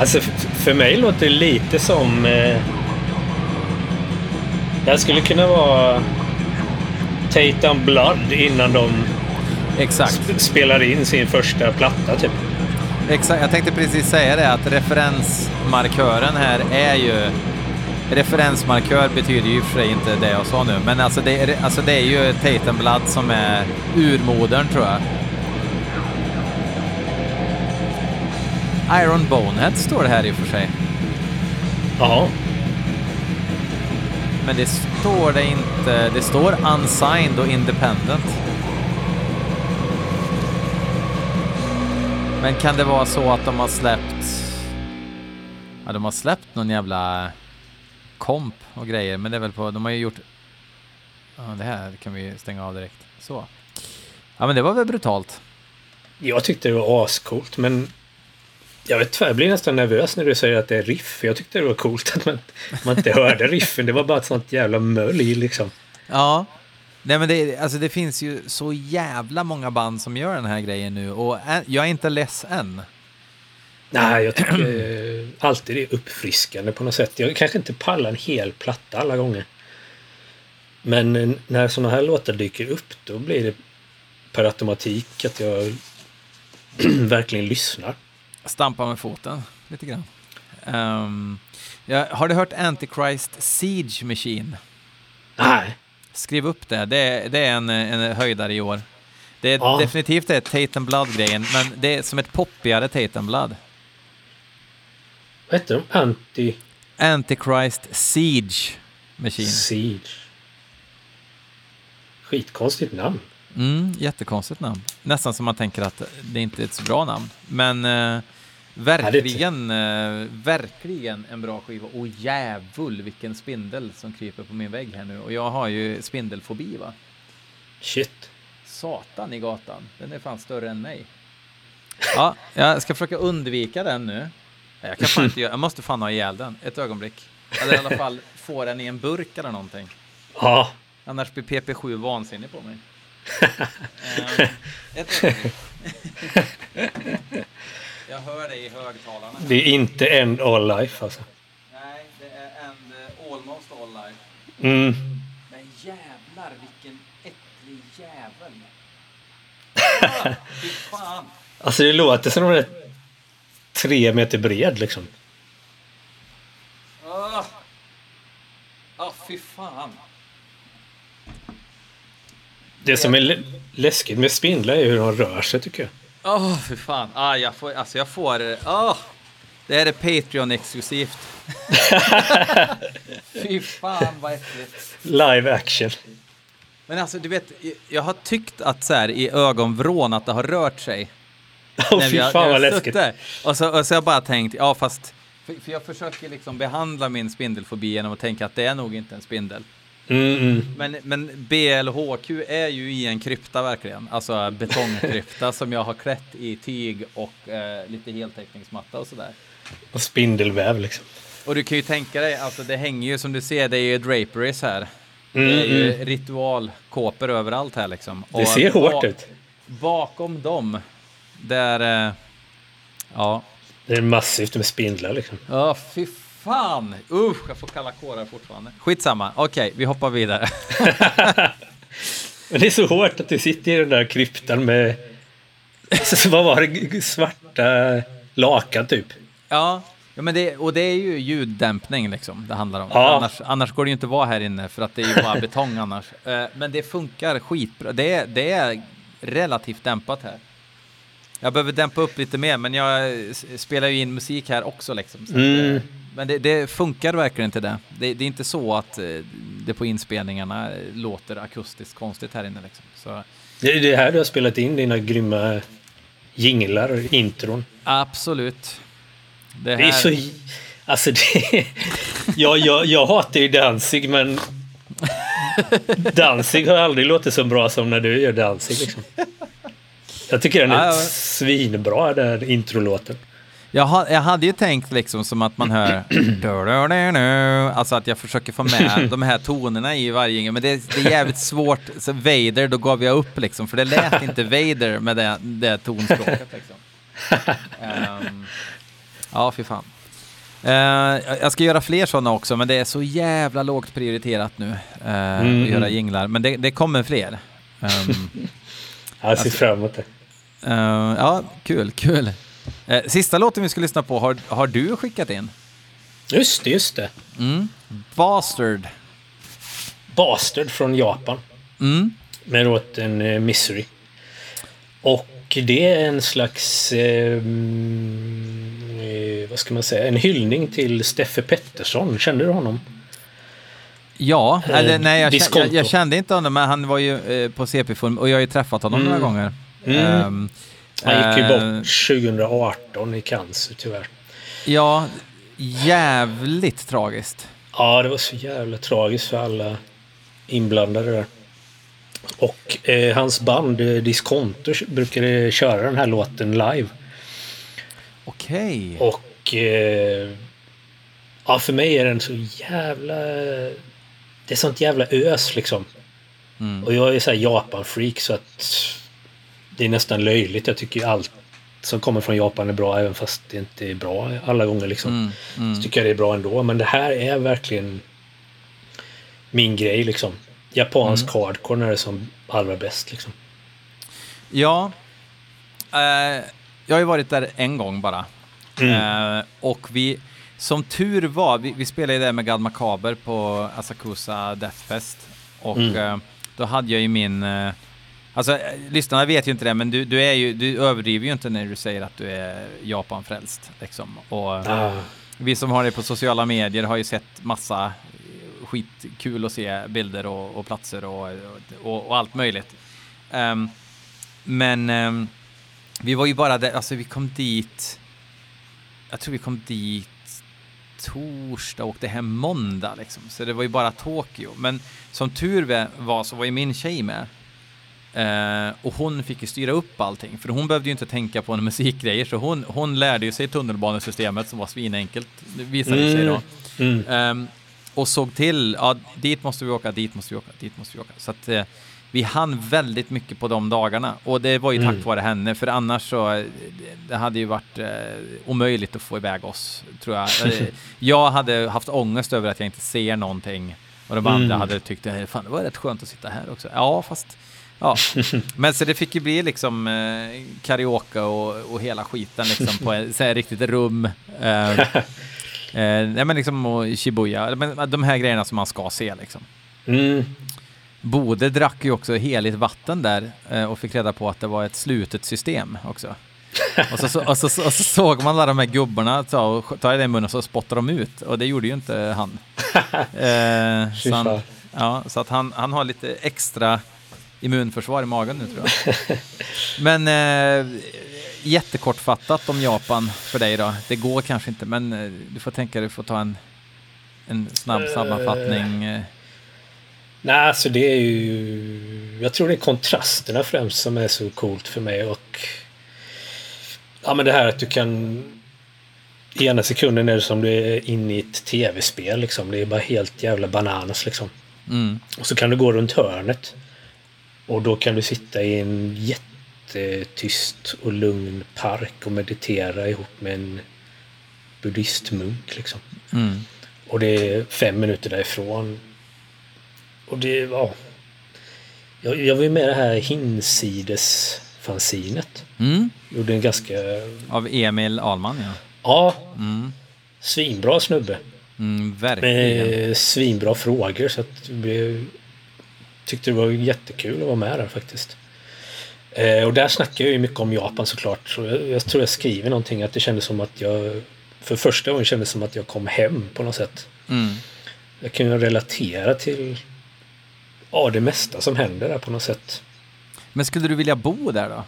alltså för mig låter det lite som... Eh, det skulle kunna vara Tatum Blood innan de Exakt. Sp spelar in sin första platta typ. Exakt, jag tänkte precis säga det att referensmarkören här är ju referensmarkör betyder ju för sig inte det jag sa nu, men alltså det är, alltså det är ju Tatum Blood som är urmodern tror jag. Iron Bonehead står det här i och för sig. Ja. Men det står det inte. Det står unsigned och independent. Men kan det vara så att de har släppt... Ja, de har släppt någon jävla komp och grejer, men det är väl på, de har ju gjort... Ja, det här kan vi stänga av direkt. Så. Ja, men det var väl brutalt. Jag tyckte det var ascoolt, men jag vet inte, jag blir nästan nervös när du säger att det är riff. Jag tyckte det var coolt att man, man inte hörde riffen. Det var bara ett sånt jävla mölj liksom. Ja. Nej men det, alltså det finns ju så jävla många band som gör den här grejen nu och jag är inte less än. Nej, jag tycker alltid det är uppfriskande på något sätt. Jag kanske inte pallar en hel platta alla gånger. Men när sådana här låtar dyker upp då blir det per automatik att jag verkligen lyssnar. Stampa med foten lite grann. Um, ja, har du hört Antichrist Siege Machine? Nej. Skriv upp det. Det är, det är en, en höjdare i år. Det är ja. definitivt det Tatum Blood-grejen, men det är som ett poppigare Tatum Blood. Vad heter de? Anti... Antichrist Siege Machine. Siege. Skitkonstigt namn. Mm, jättekonstigt namn. Nästan som man tänker att det inte är ett så bra namn. Men eh, verkligen, eh, verkligen en bra skiva. Och jävul vilken spindel som kryper på min vägg här nu. Och jag har ju spindelfobi va. Shit. satan i gatan. Den är fan större än mig. Ja, jag ska försöka undvika den nu. Jag kan fan inte jag måste fan ha ihjäl den. Ett ögonblick. Eller i alla fall få den i en burk eller någonting. Ja. Annars blir PP7 vansinnig på mig. Ett jag hör dig i högtalarna. Det är inte End All Life alltså. Nej, det är End uh, Almost All Life. Mm. Men jävlar vilken äcklig jävel. Ah, fy fan. Alltså det låter som de är tre meter bred liksom. Ah, ah fy fan. Det som är lä- läskigt med spindlar är hur de rör sig tycker jag. Åh, oh, för fan. Ah, jag får, alltså jag får, åh. det här är Patreon-exklusivt. Fy fan vad äckligt. Live action. Men alltså, du vet, jag har tyckt att så här i ögonvrån att det har rört sig. Åh när fy har- fan vad läskigt. där. Och så, och så har jag bara tänkt, ja fast, för, för jag försöker liksom behandla min spindelfobi genom att tänka att det är nog inte en spindel. Mm, mm. Men, men BLHQ är ju i en krypta verkligen. Alltså betongkrypta som jag har klätt i tyg och eh, lite heltäckningsmatta och sådär. Och spindelväv liksom. Och du kan ju tänka dig, alltså det hänger ju som du ser, det är ju draperies här. Mm, det är ju mm. ritualkåpor överallt här liksom. Det ser hårt ut. Bakom dem, där, eh, ja, Det är massivt med spindlar liksom. Ja, fy fan! Usch, jag får kalla kårar fortfarande. Skitsamma, okej, vi hoppar vidare. Men det är så hårt att du sitter i den där kryptan med... Vad var det? Svarta lakan typ. ja, ja men det, och det är ju ljuddämpning liksom det handlar om. Ja. Annars, annars går det ju inte att vara här inne för att det är ju bara betong annars. Eh, Men det funkar skitbra. Det det är relativt dämpat här. Jag behöver dämpa upp lite mer, men jag spelar ju in musik här också liksom. Så att, Mm. eh, Men det, det funkar verkligen inte det. det. Det är inte så att eh, det på inspelningarna låter akustiskt konstigt här inne liksom. Så Det är det här du har spelat in dina grymma jinglar, intron. absolut. Det Det är så... Alltså det... Jag, jag, jag hatar ju Danzig men... Danzig har aldrig låtit så bra som när du gör Danzig liksom. Jag tycker den är ja. svinbra den introlåten. Jag, ha, jag hade ju tänkt liksom som att man hör alltså att jag försöker få med de här tonerna i varje men det, det är jävligt svårt. Så Vader, då gav jag upp liksom, för det lät inte Vader med det, det tonspråket liksom. Ehm, ja, fy fan. Eh, jag- ska göra fler sådana också, men det är så jävla lågt prioriterat nu eh, Mm. att göra jinglar. Men det, det kommer fler. Ehm, Jag ser fram emot det. Eh, ja, kul, kul. Eh, sista låten vi ska lyssna på har, har du skickat in. Just det, just det. Mm. Bastard. Bastard från Japan. Mm. Med låten eh, Misery. Och det är en slags... Eh, vad ska man säga? En hyllning till Steffe Pettersson. Kände du honom? Ja, eller nej, jag, jag, jag kände inte honom, men han var ju eh, på CP-film och jag har ju träffat honom Mm. några gånger. Mm. Ehm, Han gick ju eh, bort 2018 i cancer tyvärr. Ja, jävligt tragiskt. Ja, det var så jävla tragiskt för alla inblandade där. Och eh, hans band eh, Disconto brukade köra den här låten live. Okej. Och eh, ja, för mig är den så jävla... Det är sånt jävla ös liksom. Mm. Och jag är så här Japan-freak så att det är nästan löjligt. Jag tycker allt som kommer från Japan är bra även fast det inte är bra alla gånger liksom. Mm. Mm. Så tycker jag det är bra ändå. Men det här är verkligen min grej liksom. Japansk Mm. hardcore när det är som allra bäst liksom. Ja, eh, jag har ju varit där en gång bara. Mm. Eh, och vi, som tur var, vi, vi spelade ju där med God Macaber på Asakusa Deathfest. Och Mm. eh, då hade jag ju min... Alltså, eh, lyssnarna vet ju inte det, men du, du, är ju, du överdriver ju inte när du säger att du är Japan-frälst. Liksom. Och, Ah, vi som har det på sociala medier har ju sett massa skitkul att se bilder och, och platser och, och, och allt möjligt. Ehm, men ehm, vi var ju bara där, alltså vi kom dit, jag tror vi kom dit torsdag och åkte hem måndag liksom. Så det var ju bara Tokyo. Men som tur var så var ju min tjej med. Eh, och hon fick ju styra upp allting, för hon behövde ju inte tänka på några musikgrejer, så hon, hon lärde ju sig tunnelbanesystemet som var svinenkelt, visade mm. sig då. Mm. Eh, och såg till, ja, dit måste vi åka, dit måste vi åka, dit måste vi åka. Så att eh, vi hann väldigt mycket på de dagarna och det var ju tack mm. vare henne, för annars så det hade ju varit eh, omöjligt att få iväg oss, tror jag. Eh, jag hade haft ångest över att jag inte ser någonting och de andra mm. hade tyckt att det var rätt skönt att sitta här också. Ja, fast Ja, men så det fick ju bli liksom eh, karaoke och, och hela skiten liksom på ett riktigt rum. Eh, eh, men liksom och Shibuya, men de här grejerna som man ska se liksom. Mm. Bode drack ju också heligt vatten där eh, och fick reda på att det var ett slutet system också. och, så, och, så, och, så, såg man alla de här gubbarna ta, och, ta i den munnen och så spottade de ut och det gjorde ju inte han. eh, så han ja, så att han, han har lite extra immunförsvar i magen nu tror jag. men eh, jättekortfattat om Japan för dig då. Det går kanske inte, men eh, du får tänka dig du får ta en, en snabb sammanfattning. Uh, nej, alltså det är ju... Jag tror det är kontrasterna främst som är så coolt för mig och... Ja, men det här att du kan... I ena sekunden är det som du är inne i ett tv-spel liksom. Det är bara helt jävla bananas liksom. Mm. Och så kan du gå runt hörnet. Och då kan du sitta i en jättetyst och lugn park och meditera ihop med en buddhistmunk. Liksom. Mm. Och det är fem minuter därifrån. Och det, ja. Jag, jag var med det här hinsides-fanzinet. Mm. Gjorde en ganska... Av Emil Ahlman, ja. Ja. Mm. Svinbra snubbe. Mm, verkligen. Med svinbra frågor så att det blev tyckte det var jättekul att vara med där faktiskt. Eh, och där snackar jag ju mycket om Japan såklart. Så jag, jag, tror jag skriver någonting att det kändes som att jag för första gången kändes som att jag kom hem på något sätt. Mm. Jag kan ju relatera till ja, det mesta som händer där på något sätt. Men skulle du vilja bo där då?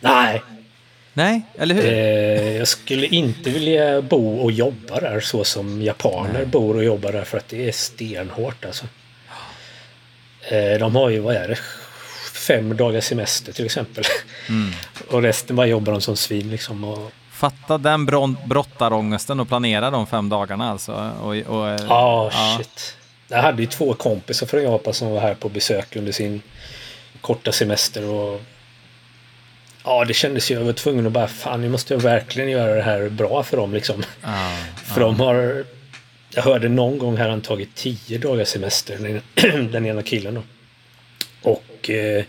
Nej. Nej, eller hur? Eh, jag skulle inte vilja bo och jobba där så som japaner Nej. bor och jobbar där för att det är stenhårt alltså. Eh, de har ju, vad är det, fem dagars semester till exempel. Mm. och resten bara jobbar de som svin liksom. Och... Fatta den brottarångesten och planera de fem dagarna alltså. Och, och, oh, ja, shit. Jag hade ju två kompisar från Japan som var här på besök under sin korta semester. och Ja, det kändes ju. Jag var tvungen att bara, fan, nu måste jag verkligen göra det här bra för dem liksom. Ah, för ah. de har jag hörde någon gång här han tagit tio dagars semester, den ena killen då. Och eh,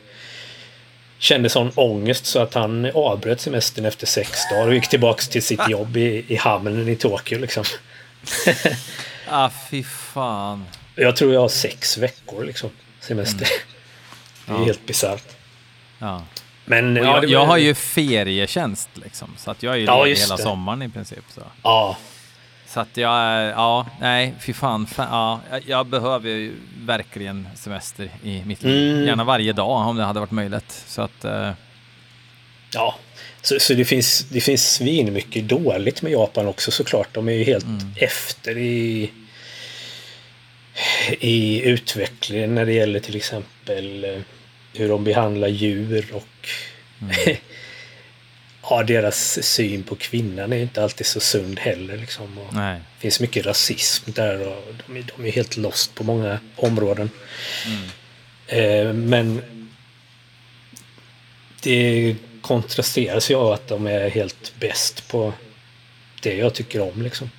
kände sån ångest så att han avbröt semestern efter sex dagar och gick tillbaks till sitt jobb i, i hamnen i Tokyo liksom. ah, fy fan. Jag tror jag har sex veckor liksom semester. Mm. Det är helt bisarrt. Ja. Men, ja, jag, jag har ju ferietjänst liksom, så att jag är ju ja, hela det. sommaren i princip. Så. Ja, så att jag, ja, nej, fy fan, fan ja, jag behöver ju verkligen semester i mitt liv. Mm. Gärna varje dag om det hade varit möjligt. Så att... Eh... Ja, så, så, det finns, det finns svin mycket dåligt med Japan också såklart. De är ju helt mm. efter i, i utvecklingen när det gäller till exempel eh, hur de behandlar djur och mm. ja, deras syn på kvinnan är inte alltid så sund heller. Liksom. Det finns mycket rasism där och de är, de är helt lost på många områden. Mm. Eh, men det kontrasteras ju av att de är helt bäst på det jag tycker om. Liksom.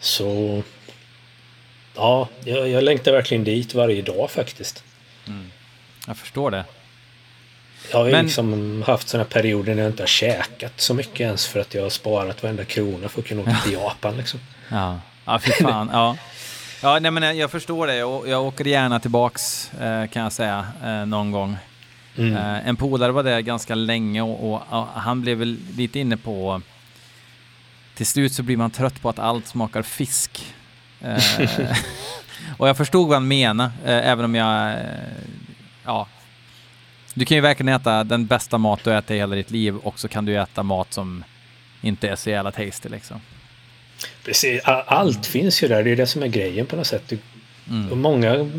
Så ja, jag, jag längtar verkligen dit varje dag faktiskt. Mm. Jag förstår det. Jag har Men... liksom haft sådana perioder när jag inte har käkat så mycket ens för att jag har sparat varenda krona för att kunna åka till Japan. Liksom. Ja, ja fy fan. ja. Ja, nej, men jag förstår det. Jag, jag åker gärna tillbaks eh, kan jag säga eh, någon gång. Mm. Eh, en polare var där ganska länge och, och, och, han blev väl lite inne på till slut så blir man trött på att allt smakar fisk. Eh, och jag förstod vad han menade, eh, även om jag eh, ja, du kan ju verkligen äta den bästa mat du äter i hela ditt liv och så kan du äta mat som inte är så jävla tasty liksom. Precis, allt finns ju där. Det är det som är grejen på något sätt. Du, Mm. Och många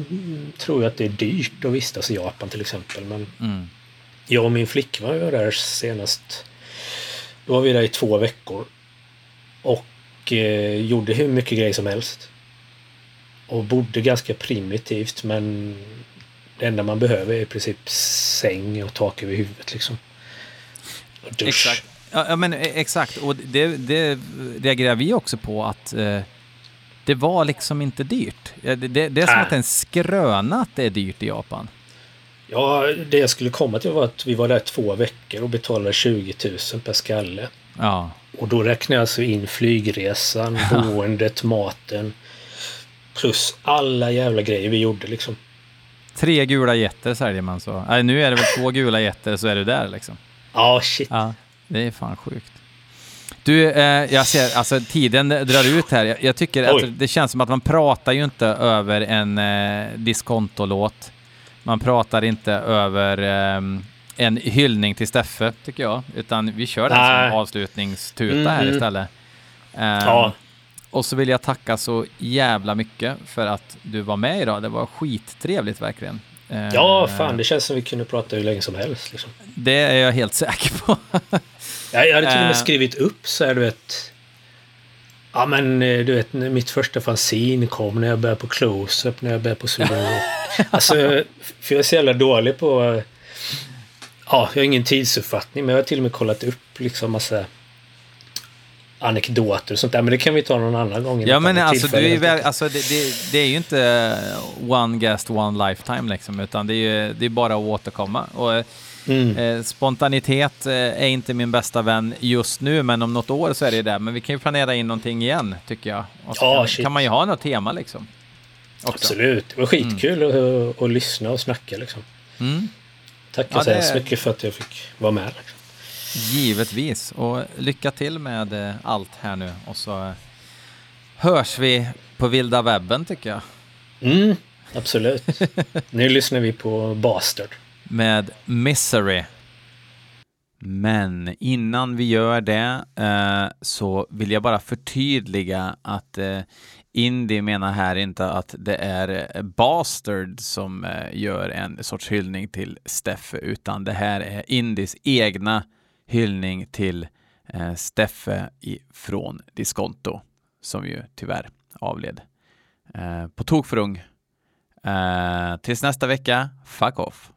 tror ju att det är dyrt att vistas i Japan till exempel. Men Mm. jag och min flickvän var där senast. Då var vi där i två veckor. Och eh, gjorde hur mycket grejer som helst. Och bodde ganska primitivt men det enda man behöver är i princip säng och tak över huvudet liksom. Och dusch. Exakt. Ja, men eh, exakt. Och det, det reagerar vi också på att eh, det var liksom inte dyrt. Det, det, det är som Nej. att en skröna att det är dyrt i Japan. Ja, det jag skulle komma till var att vi var där två veckor och betalade 20 000 per skalle. Ja, Och då räknar jag alltså in flygresan, boendet, maten. Plus alla jävla grejer vi gjorde liksom. Tre gula jätter säljer man så. Nej, nu är det väl två gula jätter så är du där liksom. Ja, shit. Ja, det är fan sjukt. Du, eh, jag ser, alltså tiden drar ut här. Jag, jag tycker Oj. att det känns som att man pratar ju inte över en eh, diskontolåt. Man pratar inte över eh, en hyllning till Steffe, tycker jag. Utan vi kör den Nej. som avslutningstuta här Mhm. istället. Eh, Ja. Och så vill jag tacka så jävla mycket för att du var med idag. Det var skittrevligt verkligen. Eh, Ja, fan. Det känns som vi kunde prata hur länge som helst. Liksom. Det är jag helt säker på. Jag, jag hade till och med Eh. skrivit upp så här, du vet. Ja, men eh, du vet, mitt första fanzine kom när jag började på Close-Up, när jag började på Rock. Alltså, för jag är så jävla dålig på... eh, Ja, jag har ingen tidsuppfattning, men jag har till och med kollat upp liksom massa anekdoter och sånt där. Men det kan vi ta någon annan gång. Ja men alltså, du är väl, alltså det, det, det är ju inte one guest, one lifetime liksom, utan det är ju det är bara att återkomma. Och, eh, Mm. eh, spontanitet eh, är inte min bästa vän just nu, men om något år så är det det. Men vi kan ju planera in någonting igen, tycker jag. Och så Ja, kan, kan man ju ha något tema liksom. Också. Absolut. Det var skitkul att, att lyssna och snacka liksom. Mm, Tackar Ja, så det- hemskt mycket för att jag fick vara med. Liksom. Givetvis. Och lycka till med eh, allt här nu. Och så eh, hörs vi på vilda webben, tycker jag. Mm, absolut. nu lyssnar vi på Bastard. med Misery. Men innan vi gör det eh, så vill jag bara förtydliga att eh, Indie menar här inte att det är Bastard som eh, gör en sorts hyllning till Steffe, utan det här är Indies egna hyllning till eh, Steffe från Diskonto, som ju tyvärr avled eh, på tok för ung. Eh, tills nästa vecka, fuck off.